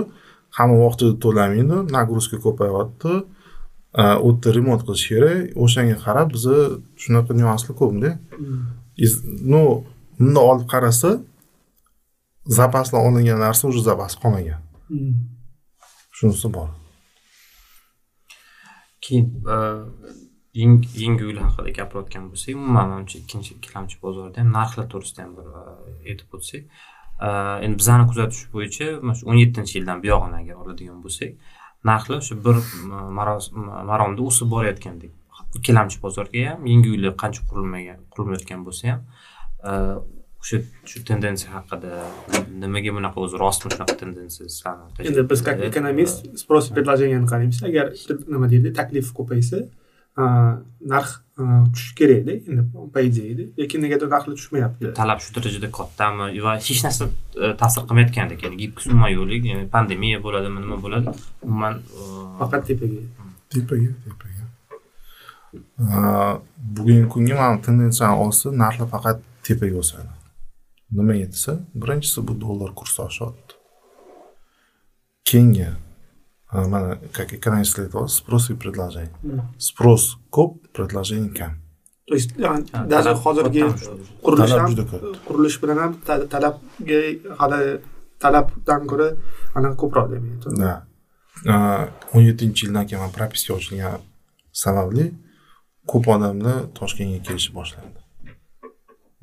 hamma vaqtida to'lamaydi нагрузка ko'payyapti u e, yerda remont qilish kerak. O'shanga qarab biza shunaqa nyuanslar ko'pda mm. Из- ну bunday olib qarasa zapasdan olingan narsa уже zapas qolmagan. Shunisi bor. Keyin e, yangi yangi uylar haqida gapirayotgan bo'lsak umuman manimcha ikkinchi ikkilamchi bozorda ham narxlar to'g'risida ham bir e, aytib o'tsak e, endi bizani kuzatish bo'yicha mana shu o'n yettinchi yildan buyog'ini agar oladigan bo'lsak narxlar shu bir maromda o'sib borayotgandek ikkilamchi bozorga ham yangi uylar qancha qurilmagan qurilmayotgan bo'lsa ham e, o'sha shu tendensiya haqida nimaga bunaqa o'zi rostmi shunaqa tendensiya sizlarni endi biz как ekonomist sпрос и предложениeni qaraymiz agar nima deydi taklif ko'paysa narx tushishi kerakda endi по идее lekin negadir narxlar tushmayapti talab shu darajada kattami va hech narsa e, ta'sir qilmayotgandek ya'ni gibkis umuman ya'ni pandemiya bo'ladimi nima bo'ladi umuman e, faqat tepaga tepaga tepaga bugungi kunga mana tendensiyani olsa narxlar faqat tepaga o'sadi nimaga desa birinchisi bu dollar kursi oshyapti keyingi mana как экономистlar aytyapti спрос и предложение sпрос ko'p предложение kam то есть даже hozirgi qurilish Talab ham juda katta. qurilish bilan ham ta- talabga hali talabdan ko'ra anaqa ko'proq demaydi да А, o'n yettinchi yildan keyin propiska ochilgani sababli ko'p odamlar toshkentga kelishni boshladi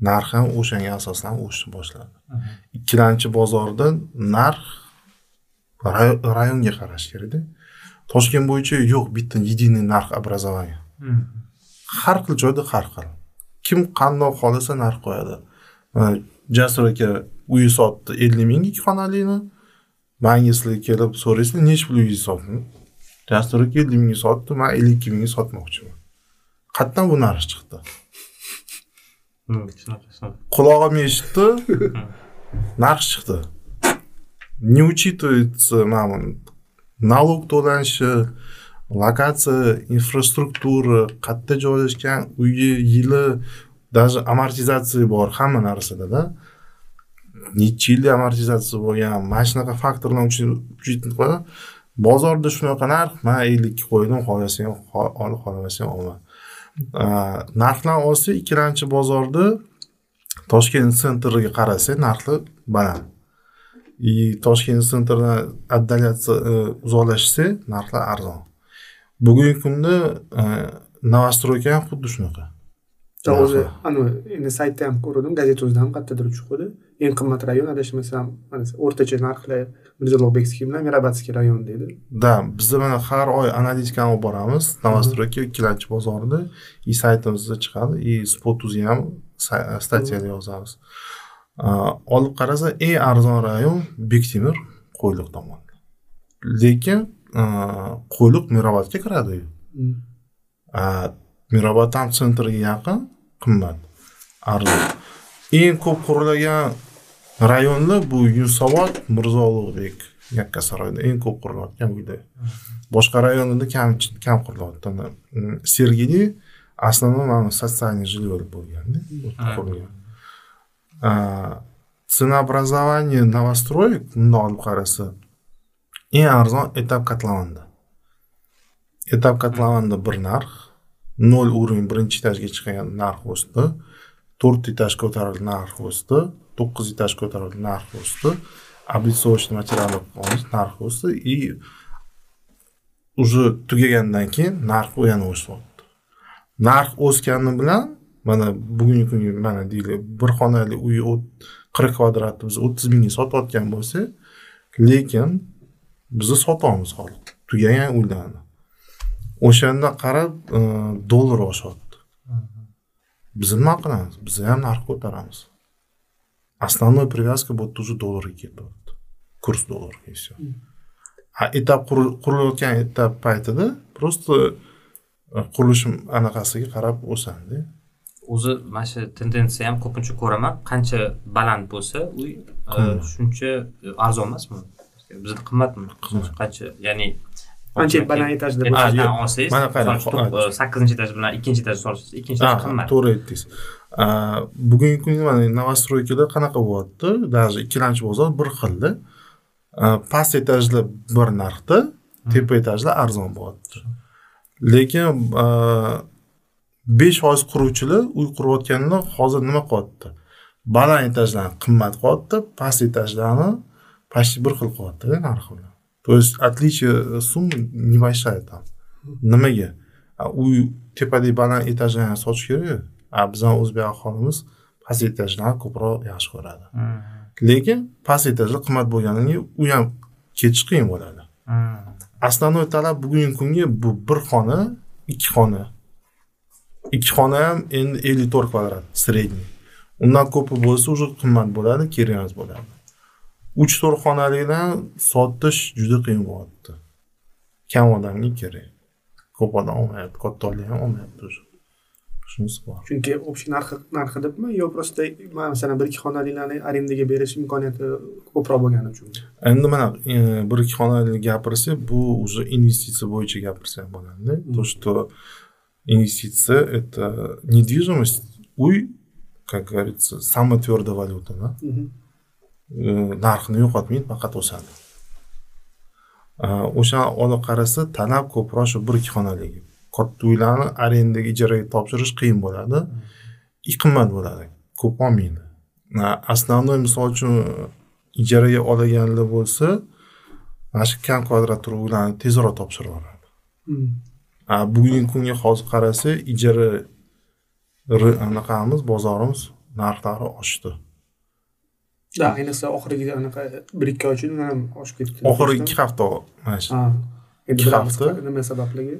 narx ham o'shanga asoslanib o'sishni boshladi. Ikkilamchi bozorda narx ray- rayonga qarash kerakda toshkent bo'yicha yo'q bitta единый narx образование har xil joyda har xil. Kim qandoq xohlasa narx qo'yadi. Jasur aka uyi sotdi ellik mingga ikki xonalikni manga sizlar kelib so'raysizlar nechi pul sotding jasur aka ellik mingga sotdi man ellik ikki mingga sotmoqchiman qayerdan bu narx chiqdi? Hmm, shunaqa shunaqa qulog'im eshitdi. Narx chiqdi. Не учитывается mana налог to'lanishi lokatsiya infrastruktura qayerda joylashgan uyi yili даже amortizatsiya bor hamma narsadada. Necha yillik amortizatsiya bo'lgan mana shunaqa faktorlar uchun bozorda shunaqa narx man ellikka qo'ydim xohlasang ol xohlamasang olma narxdan olsa ikkilamchi bozorda toshkent sentriga qarasa narxi baland. И toshkent sentrdan отдаляться uzoqlashsa narxlar arzon. Bugungi kunda новостройка ham xuddi shunaqa. O'zi anavi endi saytda ham ko'rdim gazeta o'zida ham qayerdadir chiquvdi eng qimmat rayon adashmasam o'rtacha narxlar mirzo ulug'bekskiy bilan mirabatskiy rayon deydi да bizda mana har oy analitikani olib boramiz новостройка ikkilanchi bozorida и saytimizda chiqadi и spot uzga ham statyada yozamiz. Olib qarasa eng arzon rayon bektemir qo'yliq tomon lekin qo'yliq mirobodga kiradi. Mirobod ham sentrga yaqin qimmat arzon. Eng ko'p qurilgan rayonlar bu yunusobod mirzo ulug'bek yakkasaroyda eng ko'p qurilayotgan uylar boshqa rayonlarda kam kam qurilyapti. Sergeli основном mana социальный жилье bo'lganda qurilgan ценообразование новостроек bundoq olib qarasa eng arzon etap kotlovanda etap kotlovanda bir narx nol уровень birinchi etajga chiqqan narx o'sdi to'rt etaj ko'tarildi narx o'sdi to'qqiz etaj ko'tarildi narx o'sdi облицовочный material olish narxi o'sdi и уже tugagandan keyin narx yana o'syapti narx o'sgani bilan mana bugungi kunga mana deylik bir xonali uy qirq kvadratni biz o'ttiz mingga sotayotgan bo'lsak lekin bizni sotamiz hozir tugagan uylarni. O'shanda qarab e, dollar oshyapti. Biz nima qilamiz? Biz ham narx ko'taramiz. Основной привязка yerda уже dollarga ketyapti kurs dollarga и все a etap qurilayotgan etap paytida просто qurilish anaqasiga qarab o'sadi o'zi mana shu tendensiya ham ko'pincha ko'raman qancha baland bo'lsa uy shuncha arzon emasmi bizda qimmatmi qancha ya'ni qancha baland etajda etajdan olsangiz mana qarang sakkizinchi etaj bilan ikkinchi etaj solsangiz ikkinchi etaj qimmat to'g'ri aytdingiz bugungi kunda mana новостройкада qanaqa bo'lyapti? Даже ikkilamchi bozor bir xilda past etajlar bir narxda tepa etajlar arzon bo'lyapti. Lekin besh foiz quruvchilar uy qurayotganlar hozir nima qilyapti baland etajlarni qimmat qilyapti past etajlarni почти bir xil qilyaptida narxi bilan. То есть отличие сумм небольшая там nimaga uy tepadagi baland etajlarni sotish kerak a bizani o'zbek aholimiz past etajlarni ko'proq yaxshi ko'radi. Lekin past etajlar qimmat bo'lganidan keyin u ham ketish qiyin bo'ladi. Основной talab bugungi kunga bu bir xona ikki xona. Ikki xona ham endi ellik to'rt kvadrat средний undan ko'pi bo'lsa уже qimmat bo'ladi kerak emas bo'ladi. Uch to'rt xonalikdan sotish juda qiyin bo'lyapti. Kam odamga kerak. Ko'p odam olmayapti katta ham olmayapti уже shunisi bor. Chunki общий narxi narxi debmi? Yo просто masalan bir ikki xonaliklarni arendaga berish imkoniyati ko'proq bo'lgani uchun. Endi mana bir ikki xonali gapirsak bu уже investitsiya bo'yicha gapirsak bo'ladida то что инвестиция это недвижимость uy как говорится самая твердая валюта да? Narxini yo'qotmaydi faqat o'sadi. O'sha olib qarasa talab ko'proq shu bir ikki xonaligi katta uylarni arendaga ijaraga topshirish qiyin bo'ladi. И qimmat bo'ladi. Ko'p olmaydi. Основной misol uchun ijaraga olganlar bo'lsa mana shu kam kvadratli uylarni tezroq topshirib yuboradi bugungi kunga hozir qarasa ijara anaqamiz bozorimiz narxlari oshdi. Да ayniqsa oxirgi anaqa bir ikki oy ichida ham oshib ketdi. Oxirgi ikki hafta mana shu. Endi hafta. nima sababligi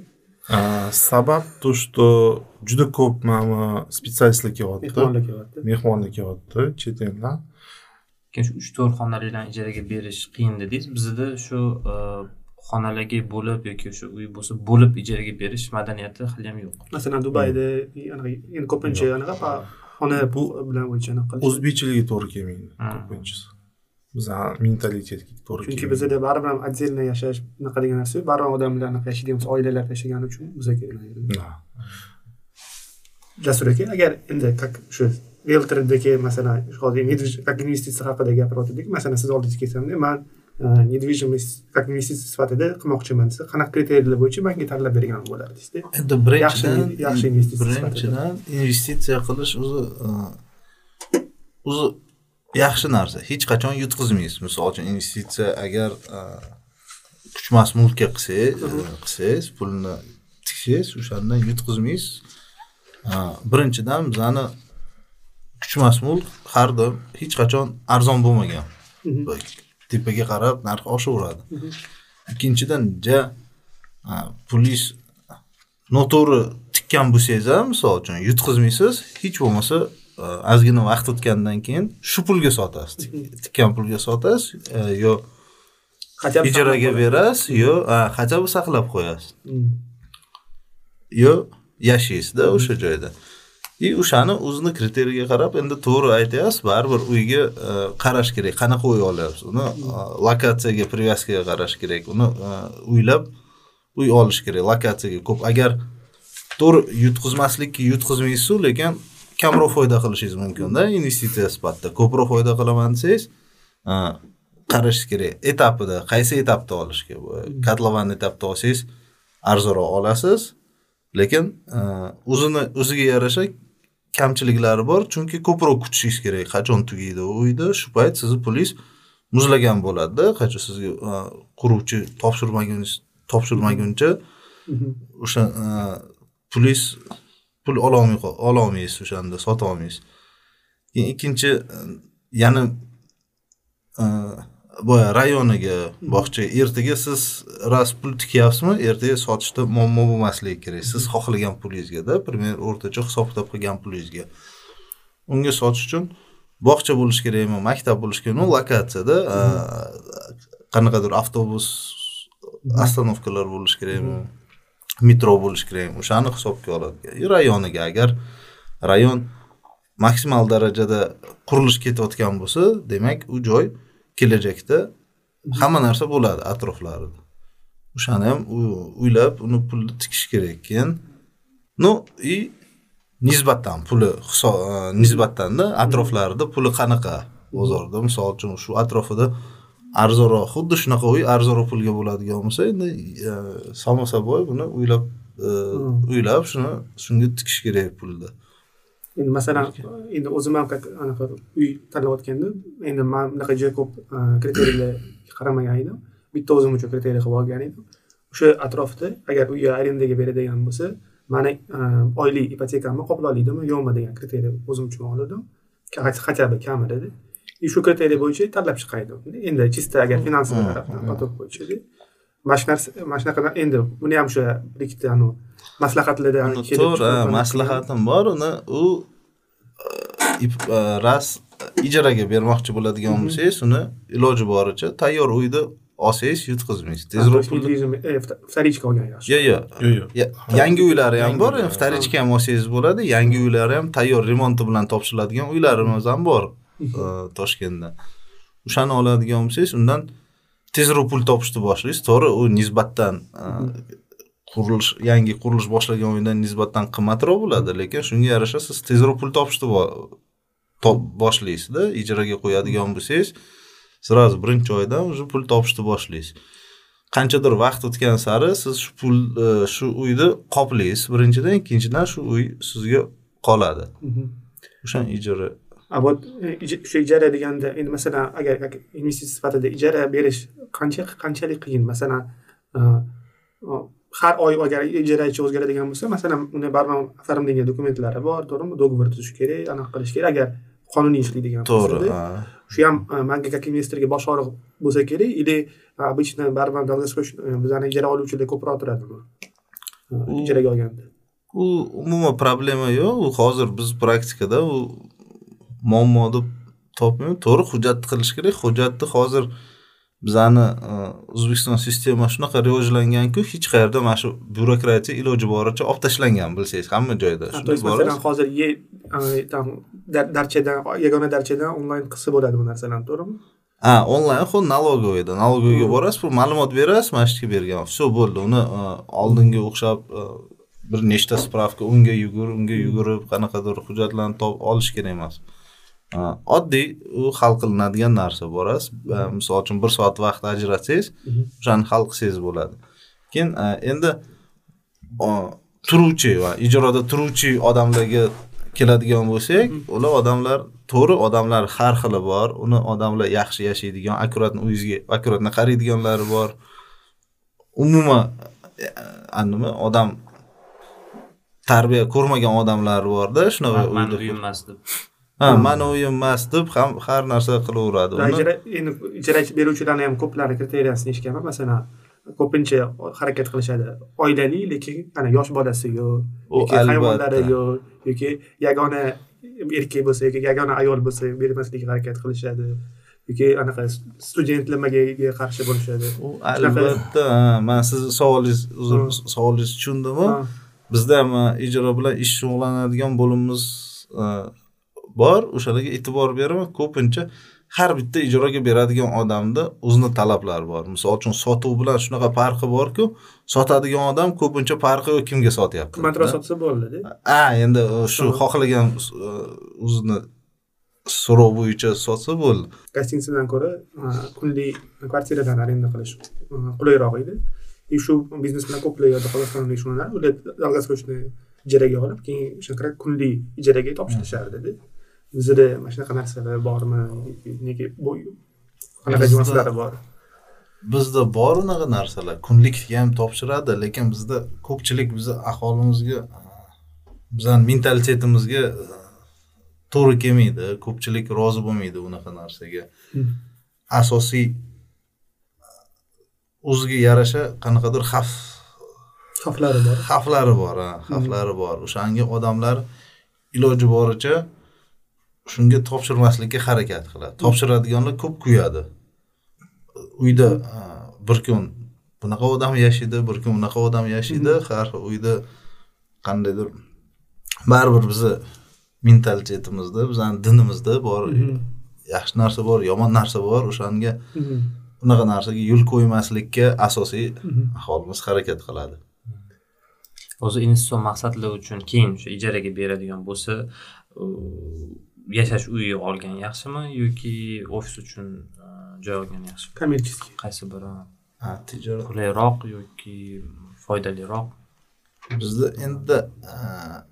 sabab то что juda ko'p mana specialistlar kelyapti mehmonlar kelyapti mehmonlar kelyapti chet eldan keyin shu uch to'rt xonaliklarni ijaraga berish qiyin dedingiz bizada shu xonalarga bo'lib yoki o'sha uy bo'lsa bo'lib ijaraga berish madaniyati haliyam yo'q masalan dubayda ko'pincha anaqa xona bu bilan bo'yicha anaqa o'zbekchiligi to'g'ri kelmaydi ko'pinchasi bizani mentalitetga to'g'ri chunki bizada baribir ham отдельно yashash unaqa degan narsa yo'q. Baribir ham odamlar anaqa yashaydigan bo'lsa oilalar yashagani uchun bizga jasur aka agar endi как shu realtordagi masalan hozir как investitsiya haqida gapirayotgandik masalan siz oldingizga kelsamda man e, недвижимость как investitsiya sifatida qilmoqchiman desa qanaqa kriteriyalar bo'yicha manga tanlab bergan bo'lardingizda endi birinchidan Yaxshi- yaxshi investitsiya birinchidan investitsiya qilish o'zi e, o'zi yaxshi narsa. Hech qachon yutqizmaysiz. Misol uchun investitsiya agar e, kuchmas mulkka qilsangiz e, qilsangiz pulni tiksangiz o'shandan yutqizmaysiz. E, birinchidan bizani kuchmas mulk har doim hech qachon arzon bo'lmagan. Tepaga qarab narxi oshaveradi. Ikkinchidan ja pulingiz noto'g'ri tikkan bo'lsangiz ham misol uchun yutqizmaysiz hech bo'lmasa ozgina vaqt o'tgandan keyin shu pulga sotasiz. Tik- tikkan pulga sotasiz a, yo ijaraga berasiz yo хотя бы saqlab qo'yasiz. Mm. yo yashaysizda o'sha joyda. И o'shani o'zini kriteriyaga qarab endi to'g'ri aytyapsiz baribir uyga e, qarash kerak. Qanaqa uy olyapsiz? Uni e, lokatsiyaga привязкаga qarash kerak. Uni e, o'ylab uy olish kerak lokatsiyaga ko'p. Agar to'g'ri yutqizmaslikka yutqizmaysizu lekin kamroq foyda qilishingiz mumkinda investitsiya sifatida ko'proq foyda qilaman desangiz qarashingiz kerak. Etapida qaysi etapda olishga bu? Kotlovan etapda olsangiz arzonroq olasiz. Lekin o'zini o'ziga yarasha kamchiliklari bor. Chunki ko'proq kutishingiz kerak. Qachon tugaydi u uyda? Shu payt sizni pulingiz muzlagan bo'ladida qachon sizga quruvchi topshirmaguncha topshirmaguncha o'sha pulingiz pul ololmay ololmaysiz o'shanda sota olmaysiz keyin ikkinchi e, yana e, boya rayoniga bog'cha ertaga siz rost pul tikyapsizmi? Ertaga sotishda muammo bo'lmasligi kerak. Siz xohlagan pulingizgada пример o'rtacha hisob kitob qilgan pulingizga. Unga sotish uchun bog'cha bo'lishi kerakmi maktab bo'lishi kerakmi? Lokatsiyada a, qanaqadir avtobus остановкалар bo'lishi kerakmi metro bo'lishi kerak o'shani hisobga oladi e, rayoniga agar rayon maksimal darajada qurilish ketayotgan bo'lsa demak u joy kelajakda hamma narsa bo'ladi atroflarida. O'shani ham u- o'ylab uni pulni tikish kerak keyin ну и nisbatan puli e, nisbatanda atroflarida puli qanaqa bozorda? Misol uchun shu atrofida arzonroq xuddi shunaqa uy arzonroq pulga bo'ladigan bo'lsa endi e, samo собой buni o'ylab e, o'ylab shuni shunga tikish kerak pulni endi masalan endi o'zim ham как anaqa uy tanlayotganda endi man bunaqa juda ko'p e, kriteriyalarga qaramagan edim. Bitta o'zim uchun kriteriya qilib olgan edim. O'sha atrofda agar uyga arendaga beradigan bo'lsa mani oylik ipotekamni qoplolaydimi yo'qmi degan kriteriya o'zim uchun oldim. Хотя бы kamida shu kriteriya bo'yicha tanlab chiqar edim endi чисто agar finansiy tarafdan поток bo'yicha mana shu narsa mana shunaqa endi buni ham o'sha bir ikkita anavi maslahatlardan to'g'ri maslahatim bor. Uni u e, ip- e, ras ijaraga bermoqchi bo'ladigan bo'lsangiz uni iloji boricha tayyor uyda olsangiz yutqizmaysiz. Tezroq pulni e, вт- вторичка olgan yaxshi. Yo'q yo'q Yo'q, yo'q. Ya- yangi uylari ham bor вторичка ham olsangiz bo'ladi. Yangi uylari ham tayyor remonti bilan topshiriladigan uylarimiz ham bor. e, toshkentda. O'shani oladigan bo'lsangiz undan tezroq pul topishni boshlaysiz. To'g'ri u nisbatan e, qurilish yangi qurilish boshlagan uydan nisbatan qimmatroq bo'ladi lekin shunga yarasha siz tezroq pul topishni bo- top- boshlaysizda ijaraga qo'yadigan bo'lsangiz сразу birinchi oydan уже pul topishni boshlaysiz. Qanchadir vaqt o'tgan sari siz shu pul e, shu uyni qoplaysiz birinchidan ikkinchidan shu uy sizga qoladi. O'sha ijara вот o'sha ijara deganda endi masalan agar investitsiya sifatida ijara berish qancha qanchalik qiyin masalan har oy agar ijarachi o'zgaradigan bo'lsa masalan uni baribir оформление dokumentlari bor to'g'rimi договор tuzish kerak anaqa qilish kerak agar qonuniy ishlaydigan to'g'ri bo'lsada ha. shu ham manga как investorga bosh og'riq bo'lsa kerak или обычно baribir bizani ijara oluvchilar ko'proq turadimi ijaraga olganda u umuman problema yo'q u hozir biz praktikada u muammo deb topmayman. To'g'ri hujjatni qilish kerak. Hujjatni hozir bizani e, o'zbekiston sistema shunaqa rivojlanganku hech qayerda mana shu byurokratiya iloji boricha olib tashlangan bilsangiz hamma joyda. Masalan hozir там dar- darchadan yagona darchadan onlayn qilsa bo'ladi bu narsalarni to'g'rimi? Ha onlayn ho'p налоговыйda налоговыйga borasiz bir ma'lumot berasiz mana shu yerga bergan. Все bo'ldi. Uni e, oldingi o'xshab e, bir nechta spravka unga yugur unga yugurib qanaqadir hujjatlarni topib olish kerak emas oddiy u hal qilinadigan narsa borasiz misol uchun bir soat vaqt ajratsangiz o'shani hal qilsangiz bo'ladi. Keyin e, endi turuvchi va ijroda turuvchi odamlarga keladigan bo'lsak ular odamlar to'g'ri odamlar har xili bor. Uni odamlar yaxshi yashaydigan akkuratni uyingizga akkuratni qaraydiganlari bor. Umuman e, nima odam tarbiya ko'rmagan odamlar borda shunaqa uyda- deb ha mani uyim emas deb ham har narsa qilaveradi. Uni ijara endi ijara beruvchilarni ham ko'plari kriteriyasini eshitganman. Masalan ko'pincha harakat qilishadi. Oilali lekin ana yosh bolasi yo'q U yoki hayvonlari yo'q yoki yagona erkak bo'lsa yoki yagona ayol bo'lsa bermaslikka harakat qilishadi. Yoki anaqa studentlarga qarshi bo'lishadi. U albatta man sizni savolingiz savolingizni tushundimu? Ha. bizda ham ijro bilan ish shug'ullanadigan bo'limimiz bor o'shalarga e'tibor beraman. Ko'pincha har bitta ijroga beradigan odamda o'zini talablari bor. Misol uchun sotuv bilan shunaqa farqi borku sotadigan odam ko'pincha farqi yo'q kimga sotyapti? Qimmatroq sotsa bo'ldida ha endi e, shu xohlagan e, o'zini so'rov bo'yicha sotsa bo'ldi. Gostinitsadan ko'ra a, kunlik kvartiradan arenda qilish a, qulayroq edi. И shu biznes bilan ko'plar qozog'istonlik shug'ullanadi ular долгосрочный ijaraga olib keyin o'shanaqa kunlik ijaraga topshirishardi bizada mana shunaqa narsalar bormi? Nega bu qanaqa nüanslari bor? Bizda bor unaqa narsalar. Kunlikka ham topshiradi lekin bizda ko'pchilik bizni aholimizga bizani mentalitetimizga e, to'g'ri kelmaydi ko'pchilik rozi bo'lmaydi unaqa narsaga. Hmm. asosiy o'ziga yarasha qanaqadir xavf xavflari bor. xavflari bor ha xavflari bor. O'shanga odamlar iloji boricha shunga topshirmaslikka harakat qiladi. Topshiradiganlar ko'p kuyadi. Uyda bir kun bunaqa odam yashaydi bir kun bunaqa odam yashaydi har xil uyda qandaydir baribir bizni mentalitetimizda bizani dinimizda bor Mhm. yaxshi narsa bor yomon narsa bor o'shanga Mhm. unaqa narsaga yo'l qo'ymaslikka asosiy aholimiz harakat qiladi. O'zi investitsion maqsadlar uchun keyin o'sha ijaraga beradigan bo'lsa yashash uyi olgan yaxshimi yoki ofis uchun e, joy olgan yaxshimi? Kommerческий qaysi biri? Tijorat. Qulayroq yoki foydaliroq? Bizda endi a,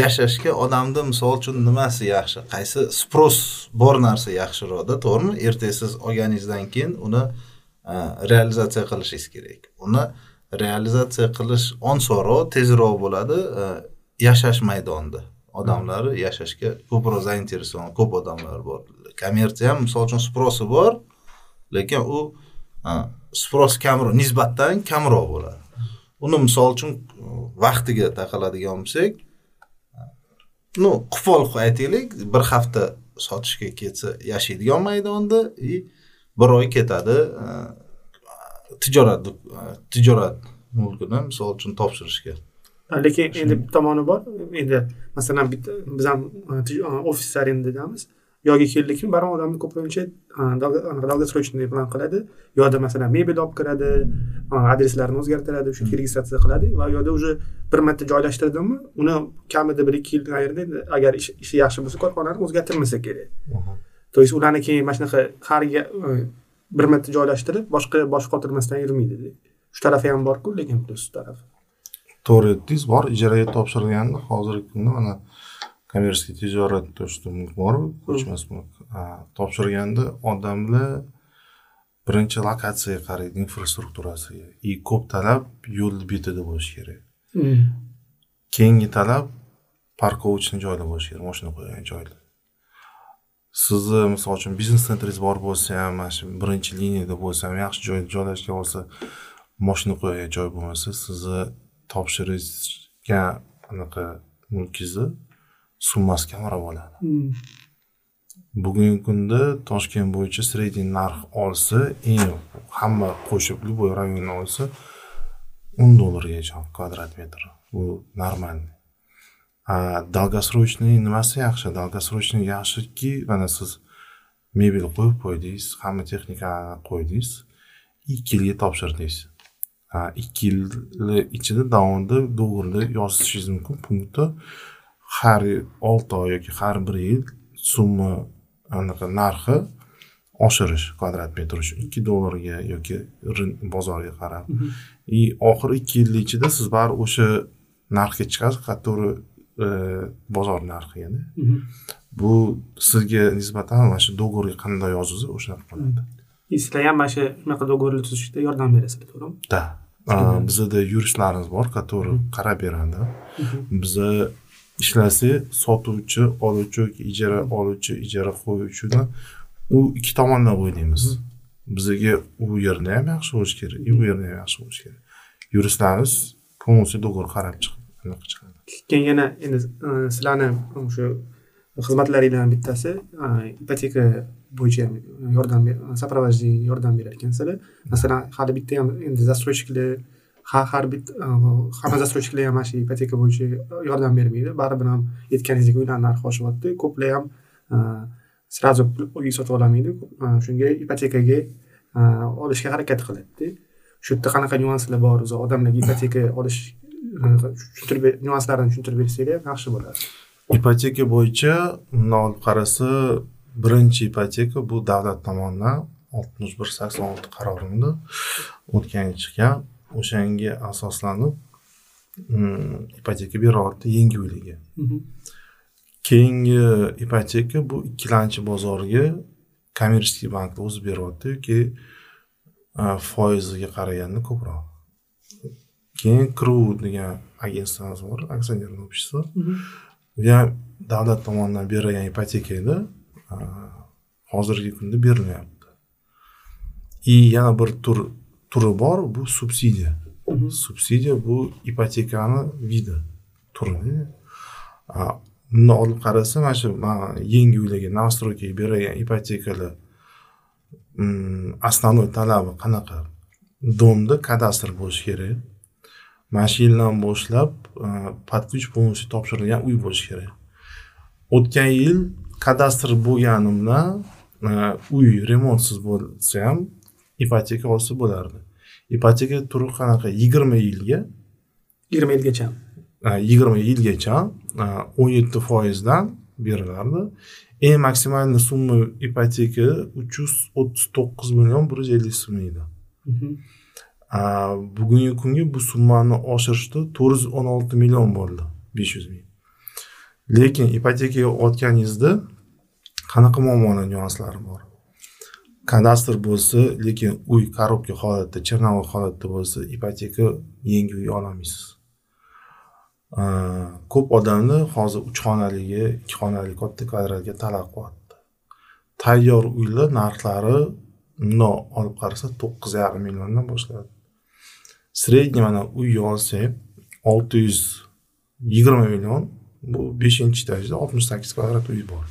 yashashga odamni misol uchun nimasi yaxshi? Qaysi spros bor narsa yaxshiroqda to'g'rimi? Ertaga siz olganingizdan keyin uni a, realizatsiya qilishingiz kerak. Uni realizatsiya qilish osonroq tezroq bo'ladi yashash maydonida odamlari yashashga ko'proq zainteresovan ko'p odamlar bor. Kommersiya ham misol uchun sprosi bor lekin u spros kamroq nisbatan kamroq bo'ladi. Uni misol uchun vaqtiga taqaladigan bo'lsak ну qo'pol aytaylik bir hafta sotishga ketsa yashaydigan maydonda и bir oy ketadi tijorat tijorat mulkini misol uchun topshirishga. Lekin endi bir tomoni bor. Endi masalan bitta biz ham e, e, ofis arendadamiz yoga keldikmi baribir odamni ko'pincha e, долгосрочный plan qiladi. Yoda masalan mebel olib kiradi e, adreslarini o'zgartiradi o'sha registratsiya qiladi va yoda уже bir marta joylashtirdimi uni kamida bir ikki yil endi agar ish ishi yaxshi bo'lsa korxonani o'zgartirmasa kerak. То есть ularni keyin mana shunaqa har e, bir marta joylashtirib boshqa bosh qotirmasdan yurmaydida shu tarafi ham borku lekin plyus tarafi to'g'ri aytdingiz bor ijaraga topshirilganda hozirgi kunda mana kommersiya tijorat то что mulk bor ko'chmas mulk topshirganda odamlar birinchi lokatsiyaga qaraydi infrastrukturasiga. И ko'p talab yo'l betida bo'lishi kerak. Keyingi talab parkovочный joylar bo'lishi kerak moshina qo'ygan joylar sizni misol uchun biznes sentringiz bor bo'lsa ham mana shu birinchi liniyada bo'lsa ham yaxshi joyda joylashgan bo'lsa moshina qo'ygan joy bo'lmasa sizni topshirishga anaqa mulkingizni summasi kamroq bo'ladi bugungi kunda toshkent bo'yicha средний narx olsa eng hamma qo'shib любой rayonni olsa o'n dollargacha kvadrat metr. Bu нормальный a долгосрочный nimasi yaxshi? Долгосрочный yaxshiki mana siz mebel qo'yib qo'ydingiz hamma texnikani qo'ydingiz ikki yilga topshirdingiz ikki yilni ichida davomida do'g'irda yozishingiz mumkin. Punkti har olti oy yoki har bir yil summa anaqa narxi oshirish kvadrat metr uchun. Ikki dollarga yoki bozorga qarab. И oxirgi ikki yilni ichida siz baribir o'sha narxga chiqasiz который e, bozor narxigada bu sizga nisbatan mana shu do'g'irga qanday yozilsa o'shanaqa bo'ladi. Sizlar ham mana shu shunaqa do'g'irlar tuzishda yordam berasizlar to'g'rimi? Да bizada yuristlarimiz bor который qarab beradi biza ishlasa sotuvchi oluvchi yoki ijara oluvchi ijara qo'yuvchini u ikki tomondan o'ylaymiz bizaga u yerda ham yaxshi bo'lishi kerak и bu yerda ham yaxshi bo'lishi kerak yuristlarimiz полностью договор qarab chiqadi keyin yana endi sizlarni o'sha xizmatlaringlardan bittasi ipoteka bo'yicha yordam сопровождение yordam berar ekansizlar masalan hali bitta ham endi застройщикlar har har bitta hamma застройщикlar ham mana shu ipoteka bo'yicha yordam bermaydi. Baribir ham aytganingizdek uylarni narxi oshyapti ko'plar ham сразу uy sotib ololmaydi shunga ipotekaga olishga harakat qiladida shu yerda qanaqa nyuanslar bor? O'zi odamlarga ipoteka olish tushuntirib nyuanslarini tushuntirib bersanglar yaxshi bo'ladi. Ipoteka bo'yicha bundoq olib qarasa birinchi ipoteka bu davlat tomonidan oltmish bir sakson olti qarorimda o'tgan yil chiqqan o'shanga asoslanib mm, ipoteka beryapti yangi uylarga keyingi ipoteka bu ikkilamchi bozorga kommersiy banklar o'zi beryapti yoki foiziga qaraganda ko'proq. Keyin kru degan agentsiyamiz bor aksionerniy общество bu ham davlat tomonidan berilgan ipoteka edi hozirgi kunda berilmayapti и yana bir tur turi bor bu subsidiya. Subsidiya bu ipotekani vidi turi bundan olib qarasa mana shu yangi uylarga новостройкаga berilgan ipotekalar основной talabi qanaqa? Domda kadastr bo'lishi kerak. Mana shu yildan boshlab под ключ полностью topshirilgan uy bo'lishi kerak. O'tgan yil kadastr bo'lgani bilan uy remontsiz bo'lsa ham ipoteka olsa bo'lardi. Ipoteka turi qanaqa? Yigirma yilga? Yigirma yilgacha. Yigirma yilgacha o'n yetti foizdan berilardi. Eng maksimalniy summa ipoteka uch yuz o'ttiz to'qqiz million bir yuz ellik so'm edi. Bugungi kunga bu summani oshirishdi to'rt yuz o'n olti million bo'ldi besh yuz ming. Lekin ipotekaga olganingizda qanaqa muammoni nyuanslari bor? Kadastr bo'lsa lekin uy коробка holatda черновой holatda bo'lsa ipoteka yangi uy ololmaysiz ko'p odamni hozir uch xonaligi ikki xonali katta kvadratga talab qilyapti tayyor uylar narxlari bundoq olib qarasa to'qqiz yarim milliondan boshlanadi средний mana uy olsak olti yuz yigirma million bu beshinchi etajda oltmish sakkiz kvadrat uy bor.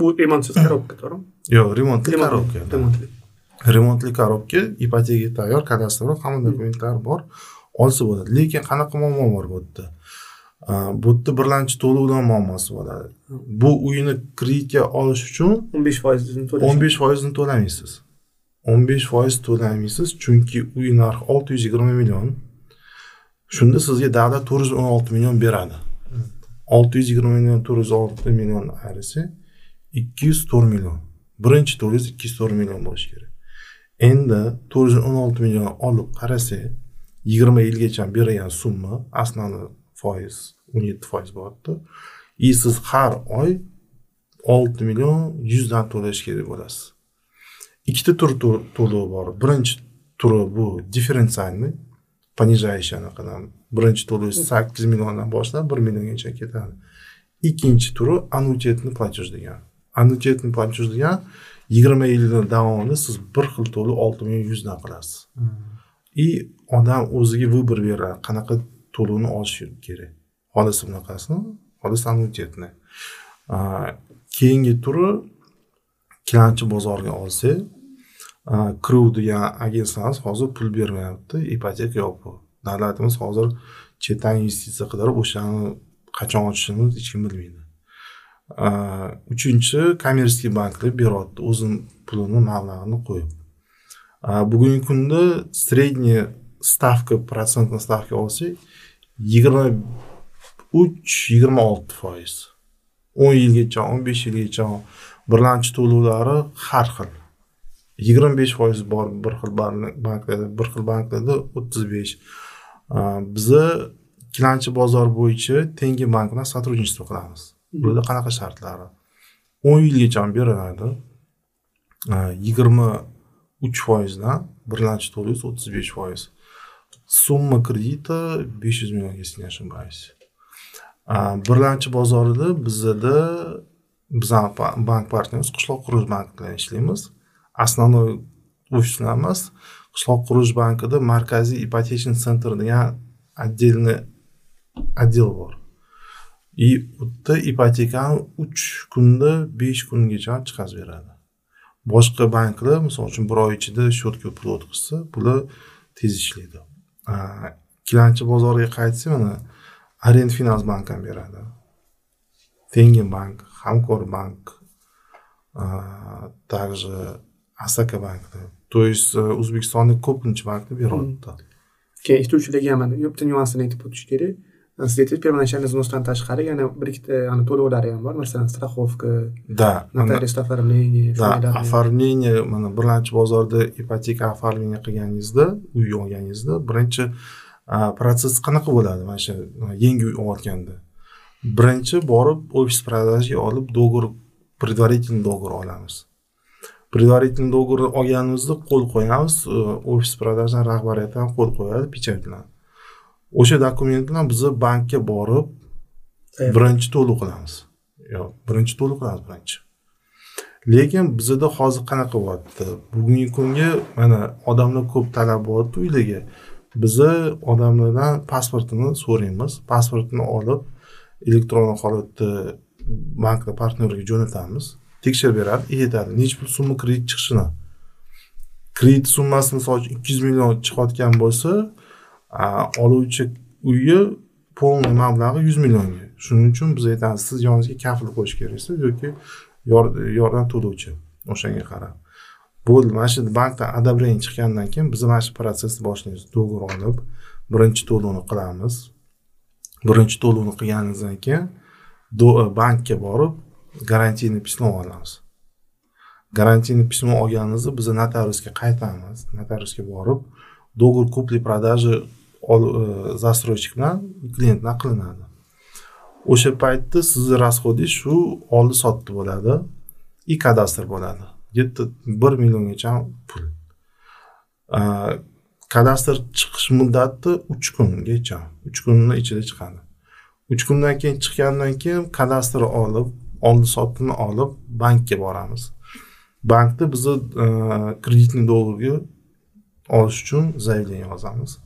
Bu remontsiz korobka to'g'rimi yo'q remontli korobka remontli remontli korobka ipoteka tayyor kadastr hamma dokumentlari bor olsa bo'ladi lekin qanaqa muammo bor bu yerda bu yerda birlamchi to'lovdan muammosi bo'ladi bu uyni kreditga olish uchun o'n besh foizini o'n besh foizini to'lamaysiz o'n besh foiz to'lamaysiz chunki uy narxi olti yuz yigirma million shunda sizga davlat to'rt yuz o'n olti million beradi olti yuz yigirma million to'rt yuz olti million ayirsa ikki yuz to'rt million. Birinchi to'lovingiz ikki yuz to'rt million bo'lishi kerak. Endi to'rt yuz o'n olti million olib qarasak yigirma yilgacha berilgan summa основной foiz o'n yetti foiz bo'lyapti. И siz har oy olti million yuzdan to'lash kerak bo'lasiz. Ikkita tur to'lov bor. Birinchi turi bu differensialniy понижающий anaqadan birinchi to'lov sakkiz milliondan boshlab bir milliongacha ketadi. Ikkinchi turi annuitetniy платеж degan. Annuitetniy платеж degan yigirma yilni davomida siz bir xil to'lov olti million yuzdan qilasiz и odam o'ziga выбор beradi. Qanaqa to'lovni olish kerak? Xohlasa bunaqasini xohlasa annuitetni keyingi turi ikkilamchi bozorga olsak kru degan agentsiyamiz hozir pul bermayapti ipoteka yopiq davlatimiz hozir chetdan investitsiya qidirib o'shani qachon ochishini hech kim bilmaydi uchinchi kommersiy banklar beryapti o'zini pulini mablag'ini qo'yib. Bugungi kunda средняя stavka protsentni stavka olsak yigirma uch yigirma olti foiz. o'n yilgacha o'n besh yilgacha birlamchi to'lovlari har xil. Yigirma besh foiz bor bir xil banklarda bir xil banklarda o'ttiz besh. Biza ikkilamchi bozor bo'yicha tengi bank bilan сотрудничество qilamiz. Bularda qanaqa shartlari o'n yilgacha beriladi. Yigirma uch foizdan birlamchi to'lovingiz o'ttiz besh foiz. Summa kredita besh yuz million если не ошибаюсь birlamchi bozorida bizada bizani bank partnerimiz qishloq qurilish banki bilan ishlaymiz. Основной ofislar emas qishloq qurilish bankida markaziy ipotечный центр degan отдельный отдел bor. И u ipotekani uch kunda besh kungacha chiqazib beradi boshqa banklar misol uchun bir oy ichida счетga pul o'tkazsa bular tez ishlaydi. Ikkilamchi bozorga qaytsa mana arend finans bank ham beradi. Tengi bank hamkor bank также asaka bank то есть э, o'zbekistonda ko'pincha bankni beryapti keyin ishtiruvchilarga ham bitta nyuansini aytib o'tish kerak permanentный взносdan tashqari yana bir ikkita to'lovlari ham bor masalan страховка да notarius оформление да оформление mana birlamchi bozorda ipoteka оформление qilganingizda uy olganingizda birinchi protsess qanaqa bo'ladi mana shu yangi uy olayotganda birinchi borib ofis продажаga olib договор предварительный договор olamiz предварительный договор olganimizda qo'l qo'yamiz ofis продажаni rahbariyati ham qo'l qo'yadi bilan o'sha dokument bilan biza bankka borib birinchi to'lov qilamiz. Yo'q birinchi to'lov qilamiz birinchi. Lekin bizada hozir qanaqa bo'lyapti? Bugungi kunga mana odamlar ko'p talab bo'lyapti uylarga. Biza odamlardan pasportini so'raymiz. Pasportini olib elektron holatda bankni partneriga jo'natamiz. Tekshirib beradi и aytadi necha pul summa kredit chiqishini. Kredit summasi misol uchun ikki yuz million chiqayotgan bo'lsa oluvchi uyi полный mablag'i yuz millionga shuning uchun biz aytamiz siz yoningizga kafil qo'yish keraksiz yoki yordam to'lovchi o'shanga qarab. Bo'ldi mana shu bankdan одобрение chiqqandan keyin biz mana shu protsessni boshlaymiz договор olib birinchi to'lovni qilamiz. Birinchi to'lovni qilganimizdan keyin bankka borib garantiyniy pismo olamiz. Garantiyniy pismo olganimizda biz notariusga qaytamiz. Notariusga borib договор купли продажи застройщик bilan e, klient bilan qilinadi. O'sha paytda sizni расходingiz shu oldi sotdi bo'ladi и kadastr bo'ladi. Где то bir milliongacha pul. E, kadastr chiqish muddati uch kungacha uch kunni ichida chiqadi. Uch kundan keyin chiqqandan keyin kadastrni olib oldi sotdini olib bankka boramiz. Bankda bizni e, kreditniy договорga olish uchun заявление yozamiz.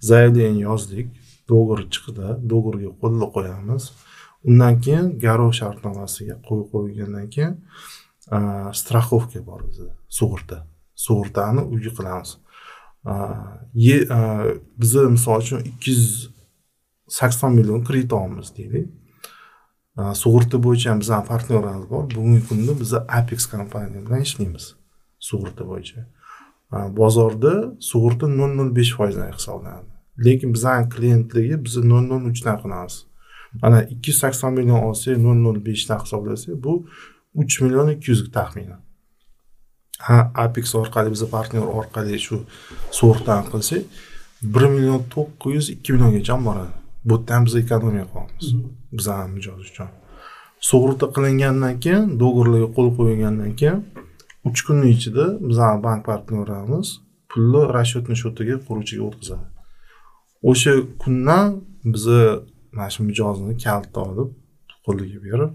Заявление yozdik. Договор chiqdi. Договорga qo'lni qo'yamiz. Undan keyin garov shartnomasiga qo'l qo'ygandan keyin страховка bor bizda sug'urta. Sug'urtani uyga qilamiz. Biza misol uchun ikki yuz sakson million kredit olamiz deylik. Sug'urta bo'yicha ham bizani partnyorimiz bor. Bugungi kunda biza apex kompaniya bilan ishlaymiz sug'urta bo'yicha. Bozorda sug'urta nol nol besh foizdan hisoblanadi. Lekin bizani klientlarga biz nol nol uchdan qilamiz. Mana ikki yuz sakson million olsak nol nol beshdan hisoblasak bu uch million ikki yuz taxminan. Ha apex orqali biza partnyor orqali shu sug'urtani qilsak bir million to'qqiz yuz ikki milliongacha boradi. Bu yerda ham biz ekonomiya qilyapmiz bizani mijoz uchun. Sug'urta qilingandan keyin договорlarga qo'l qo'yilgandan keyin uch kunni ichida bizani bank partnyorimiz pulni расчетный счетiga quruvchiga o'tkazadi o'sha kundan biza mana shu mijozni kalitni olib qo'liga berib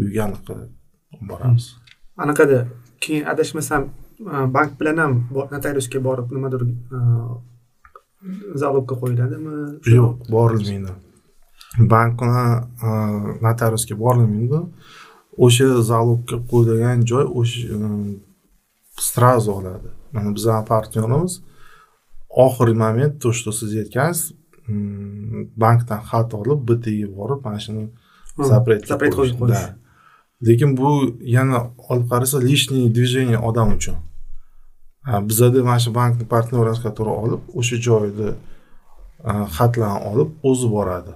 uyga anaqa olib boramiz anaqada keyin adashmasam bank bilan ham notariusga borib nimadir залогga qo'yiladimi? Yo'q borilmaydi. Bank bilan notariusga borilmaydi. O'sha залогga qo'yilgan joy o'sha сразу oladi. Mana bizani partnyorimiz oxirgi moment то что siz aytgansiz bankdan xat olib btga borib mana shuni запрет qo'yib qo'yish. lekin bu yana olib qarasa лишний движение odam uchun. Bizada mana shu bankni partnyorasi который olib o'sha joyda xatlarni olib o'zi boradi.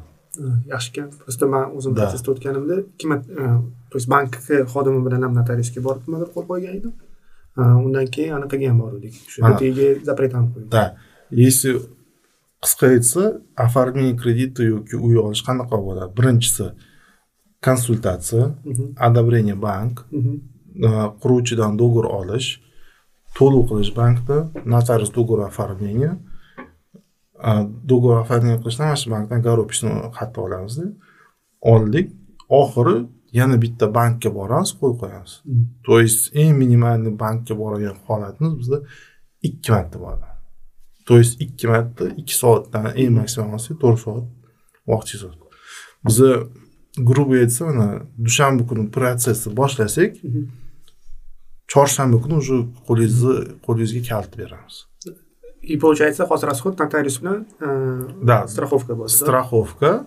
Yaxshi gap. Просто man o'zim protsessda o'tganimda ikki marta то есть bankni xodimi bilan ham notariusga borib nimadir qo'l qo'ygan edim. Undan keyin anaqaga ham boruvdik. Shu btga запрет ham qo'ydik если qisqa aytsa оформление kredita yoki uy olish qanaqa bo'ladi birinchisi konsultatsiya одобрение bank quruvchidan договор olish to'lov qilish bankda notarius договор оформления договор оформление qilishdan mana shu bankdan garopishni xatni olamizda oldik oxiri yana bitta bankka boramiz qo'l qo'yamiz то есть eng minimalniy bankka boradigan holatimiz bizda ikki marta bo'ladi то есть ikki marta ikki soatdan eng maksimum olsak to'rt soat vaqt chizadi biza грубо aytsa mana dushanba kuni protsessni boshlasak chorshanba kuni уже qo'lingizni qo'lingizga kalit beramiz и получается hozir расход notarius bilan да. страховка bo'ladi страховка.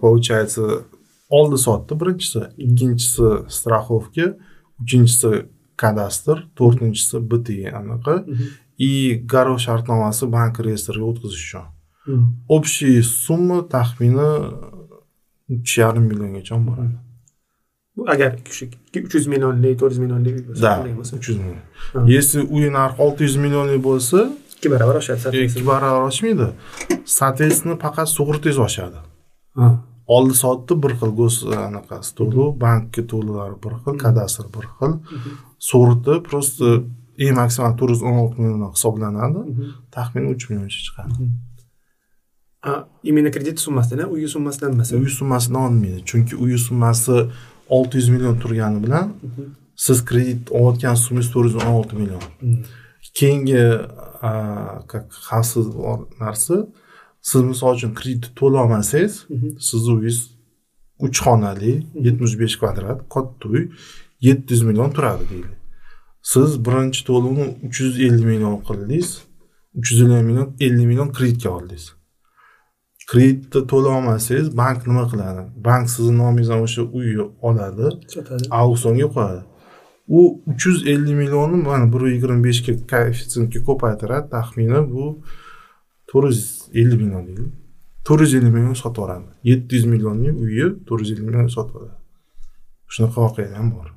Получается oldi sotdi birinchisi ikkinchisi страховка uchinchisi kadastr to'rtinchisi bti anaqa и garov shartnomasi bank reyestriga o'tkazish uchun общий summa taxmini uch yarim milliongacha boradi agar uch yuz millionlik to'rt yuz millionlik uy bo'lsa да uch yuz million если uy narxi olti yuz millionlik bo'lsa ikki barobar oshadi ikki barobar oshmaydi соответственно faqat sug'urtangiz oshadi oldi sotdi bir xil gos anaqasi to'lov bankka to'lovlari bir xil kadastr bir xil sug'urta просто eng maksimal to'rt yuz o'n olti million hisoblanadi. Taxminan uch millioncha chiqadi. Именно kredit summasidan uy summasidan emas uy summasidan olmaydi chunki uy summasi olti yuz million turgani bilan siz kredit olayotgan summangiz to'rt yuz o'n olti million. Keyingi как xavfsiz narsa siz misol uchun kreditni to'lolmasangiz sizni uyingiz uch xonali yetmish besh kvadrat katta uy yetti yuz million turadi deylik siz birinchi to'lovni uch yuz ellik million qildingiz uch yuz ellik million ellik million kreditga oldingiz. Kreditni to'lolmasangiz bank nima qiladi? Bank sizni nomingizdan o'sha uyni oladi sotadi. auksionga qo'yadi. U uch yuz ellik millionni mana bir yigirma beshga koeffitsiyentga ko'paytiradi. Taxminan bu to'rt yuz ellik million deylik to'rt yuz ellik million sotib yuboradi yetti yuz millionlik uyni to'rt yuz ellik million sotib yuboradi shunaqa voqealar ham bor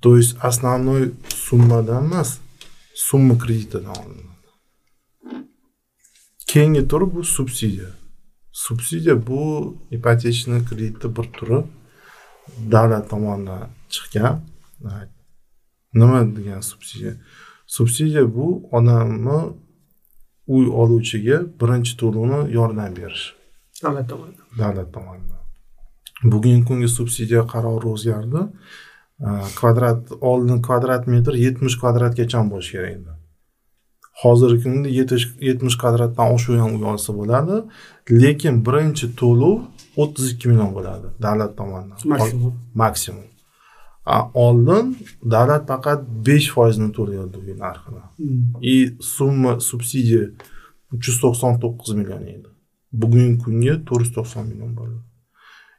то есть основной summadan emas summa kreditidan olinadi keyingi turi bu subsidiya subsidiya bu ipotechniy kreditni bir turi davlat tomonidan chiqqan nima degan subsidiya subsidiya bu odamni uy oluvchiga birinchi to'lovni yordam berish davlat tomonidan davlat tomonidan bugungi kungi subsidiya qarori o'zgardi kvadrat oldin kvadrat metr yetmish kvadratgacha bo'lishi kerak edi hozirgi kunda yetmish kvadratdan oshiq ham uy olsa bo'ladi lekin birinchi to'lov o'ttiz ikki million bo'ladi davlat tomonidan. Maksimum. Maksimum. Oldin davlat faqat besh foizini to'laydi uy narxini. И summa subsidiya uch yuz to'qson to'qqiz million edi. Bugungi kunga to'rt yuz to'qson million bo'ldi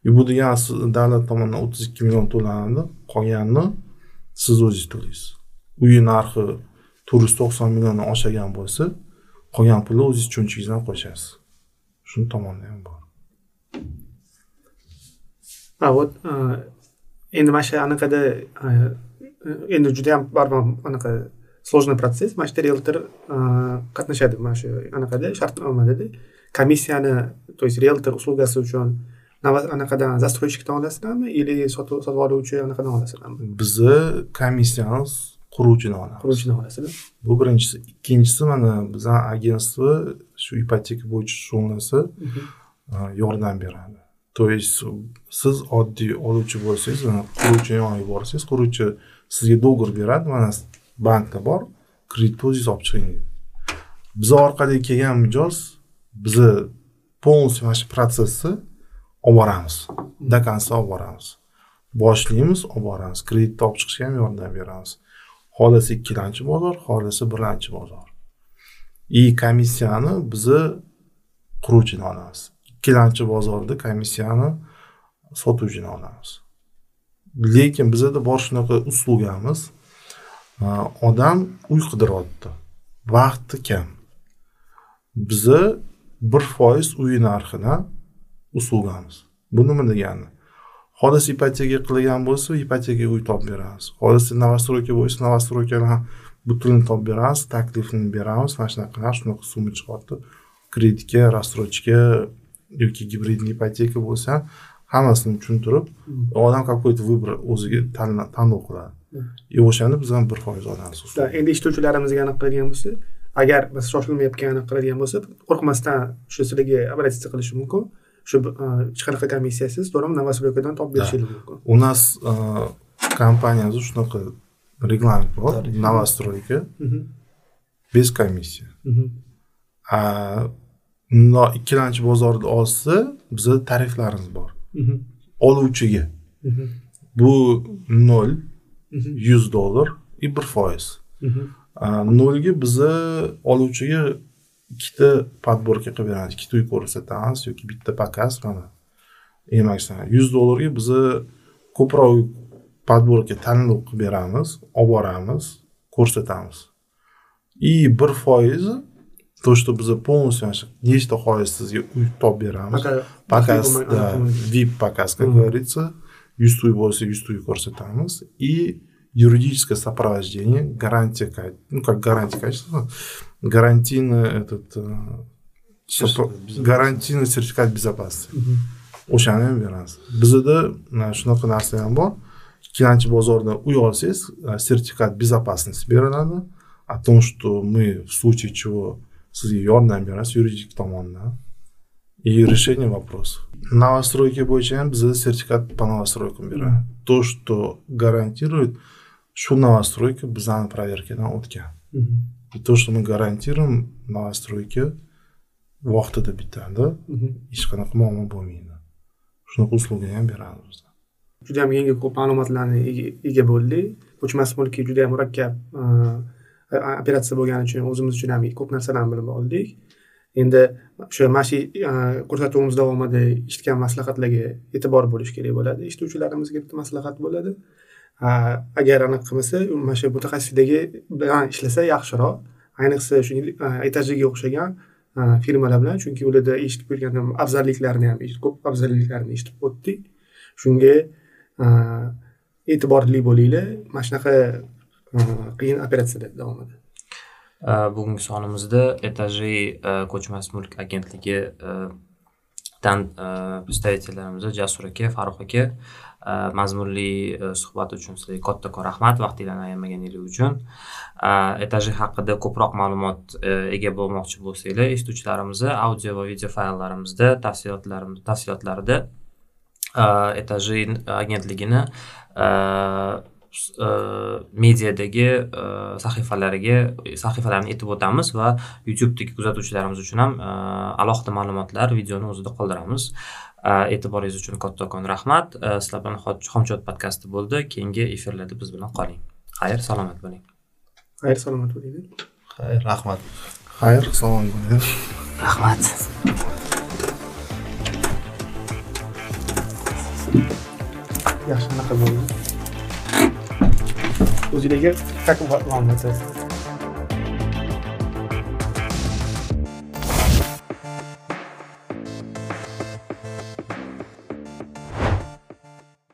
и bu degani davlat tomonidan o'ttiz ikki million to'lanadi qolganini siz o'zingiz to'laysiz uy narxi to'rt yuz to'qson milliondan oshagan bo'lsa qolgan pulni o'zingiz cho'nchagingizdan qo'shasiz shuni tomoni ham bor a вот endi mana shu anaqada endi juda yam baribir anaqa сложный protsess mana shu yerda realtor qatnashadi mana shu anaqada shartnomadada komissiyani то есть realtor услугasi uchun anaqadan застройщикdan olasizlarmi или sotib sotib oluvchi anaqadan olasizlarmi bizni komissiyani quruvchidan olamiz quruvchidan olasizlar bu birinchisi. Ikkinchisi mana bizani agentство shu ipoteka bo'yicha shug'ullansa yordam beradi. То есть siz oddiy oluvchi bo'lsangiz quruvchini yoniga borsangiz quruvchi sizga договор beradi. Mana bankda bor kreditni o'zingiz olib chiqing deydi biza orqali kelgan mijoz bizni полностью mana shu protsessni olib boramiz. До конца olib boramiz. Boshlaymiz olib boramiz. Kreditni olib chiqishga ham yordam beramiz. Xohlasa ikkilamchi bozor xohlasa birinchi bozor. И komissiyani bizni quruvchini olamiz. Ikkilamchi bozorda komissiyani sotuvchini olamiz. Lekin bizada bor shunaqa uslugamiz e, odam uy qidiryapti vaqti kam. Biza bir foiz uy narxidan uslugamiz. Bu nima degani? Xolis ipoteka qilgan bo'lsa ipotekaga uy topib beramiz xolis новостройка bo'lsa новостройкani ham butunini topib beramiz taklifini beramiz mana shunaqa shunaqa summa chiqyapti. Kreditga рассрочка yoki gibridniy ipoteka bo'lsa hammasini tushuntirib odam какой то выбор o'ziga tanlov qiladi и o'shani biz ham bir foiz olamiz endi eshituvchilarimizga aniq qiladigan bo'lsa agar biz shoshilmayotganini qiladigan bo'lsa qo'rqmasdan shu sizlarga обратиться qilishi mumkin shu hech qanaqa komissiyasiz to'g'rimi новостройкадан topib berishingiz mumkin у нас kompaniyamizda shunaqa reglament bor новостройка без комиссии. Bundoq ikkilamchi bozorda olsa biza tariflarimiz bor oluvchiga bu nol yuz dollar и bir foiz nolga biza oluvchiga ikkita подборка qilib beramiz. Ikkita uy ko'rsatamiz yoki bitta показ mana. Masalan yuz dollarga biza ko'proq подборка tanlov qilib beramiz olib boramiz ko'rsatamiz. И bir foizi то что biza полностью nechta foiz sizga uy topib beramiz. Показ vip показ как говорится. Yuzta uy bo'lsa yuzta uy ko'rsatamiz. И юридическое сопровождение, гарантия, ну как гарантия качества, гарантийный этот garantiyniy sertifikat безопасности. O'shani ham beramiz bizada shunaqa narsa ham bor ikkilamchi bozordan uy olsangiz sertifikat безопасности beriladi о том что мы в случае чего sizga yordam beramiz yuridik tomondan и решение вопросов. Новостройка bo'yicha ham bizada sertifikat по новостройкам beradi то что гарантирует shu новостройка bizani проверкаdan o'tgan и то что мы гарантируем новостройка vaqtida bitadi hech qanaqa muammo bo'lmaydi shunaqa uslugini ham beramiz biz juda yam yangi ko'p ma'lumotlarni ega bo'ldik ko'chmas mulkka juda yam murakkab operatsiya bo'lgani uchun o'zimiz uchun ham ko'p narsalarni bilib oldik endi o'sha mana shu ko'rsatuvimiz davomida eshitgan maslahatlarga e'tibor bo'lish kerak bo'ladi eshituvchilarimizga bitta maslahat bo'ladi agar anaqa qilmasa mana shu mutaxassisdagi bilan ishlasa yaxshiroq. Ayniqsa shu etajiga o'xshagan e, firmalar bilan chunki ularda eshitib ko'rgan afzalliklarini ham ko'p afzalliklarini eshitib o'tdik. Shunga e, e'tiborli bo'linglar. Mana shunaqa e, qiyin operatsiyalar davomida bugungi sonimizda etaji ko'chmas mulk agentligi dan представительlarimiz jasur aka farruh aka mazmunli suhbat uchun sizlarga kattakon rahmat vaqtinglarni ayamaganinglar uchun etajik haqida ko'proq ma'lumot э, ega bo'lmoqchi bo'lsanglar eshituvchilarimizni audio va video fayllarimizda tafsilotlarimiz tafsilotlarida э, etajik э, agentligini mediadagi sahifalariga sahifalarni aytib o'tamiz va youtubedagi kuzatuvchilarimiz uchun ham alohida ma'lumotlar videoni o'zida qoldiramiz. E'tiboringiz uchun kattakon rahmat sizlar bilan xomchot podkasti bo'ldi. Keyingi efirlarda biz bilan qoling. Xayr salomat bo'ling. Xayr salomat bo'ling. Xayr rahmat. Xayr. Salomat bo'ling rahmat. Yaxshi anaqa bo'ldi. O'zinglarga как вам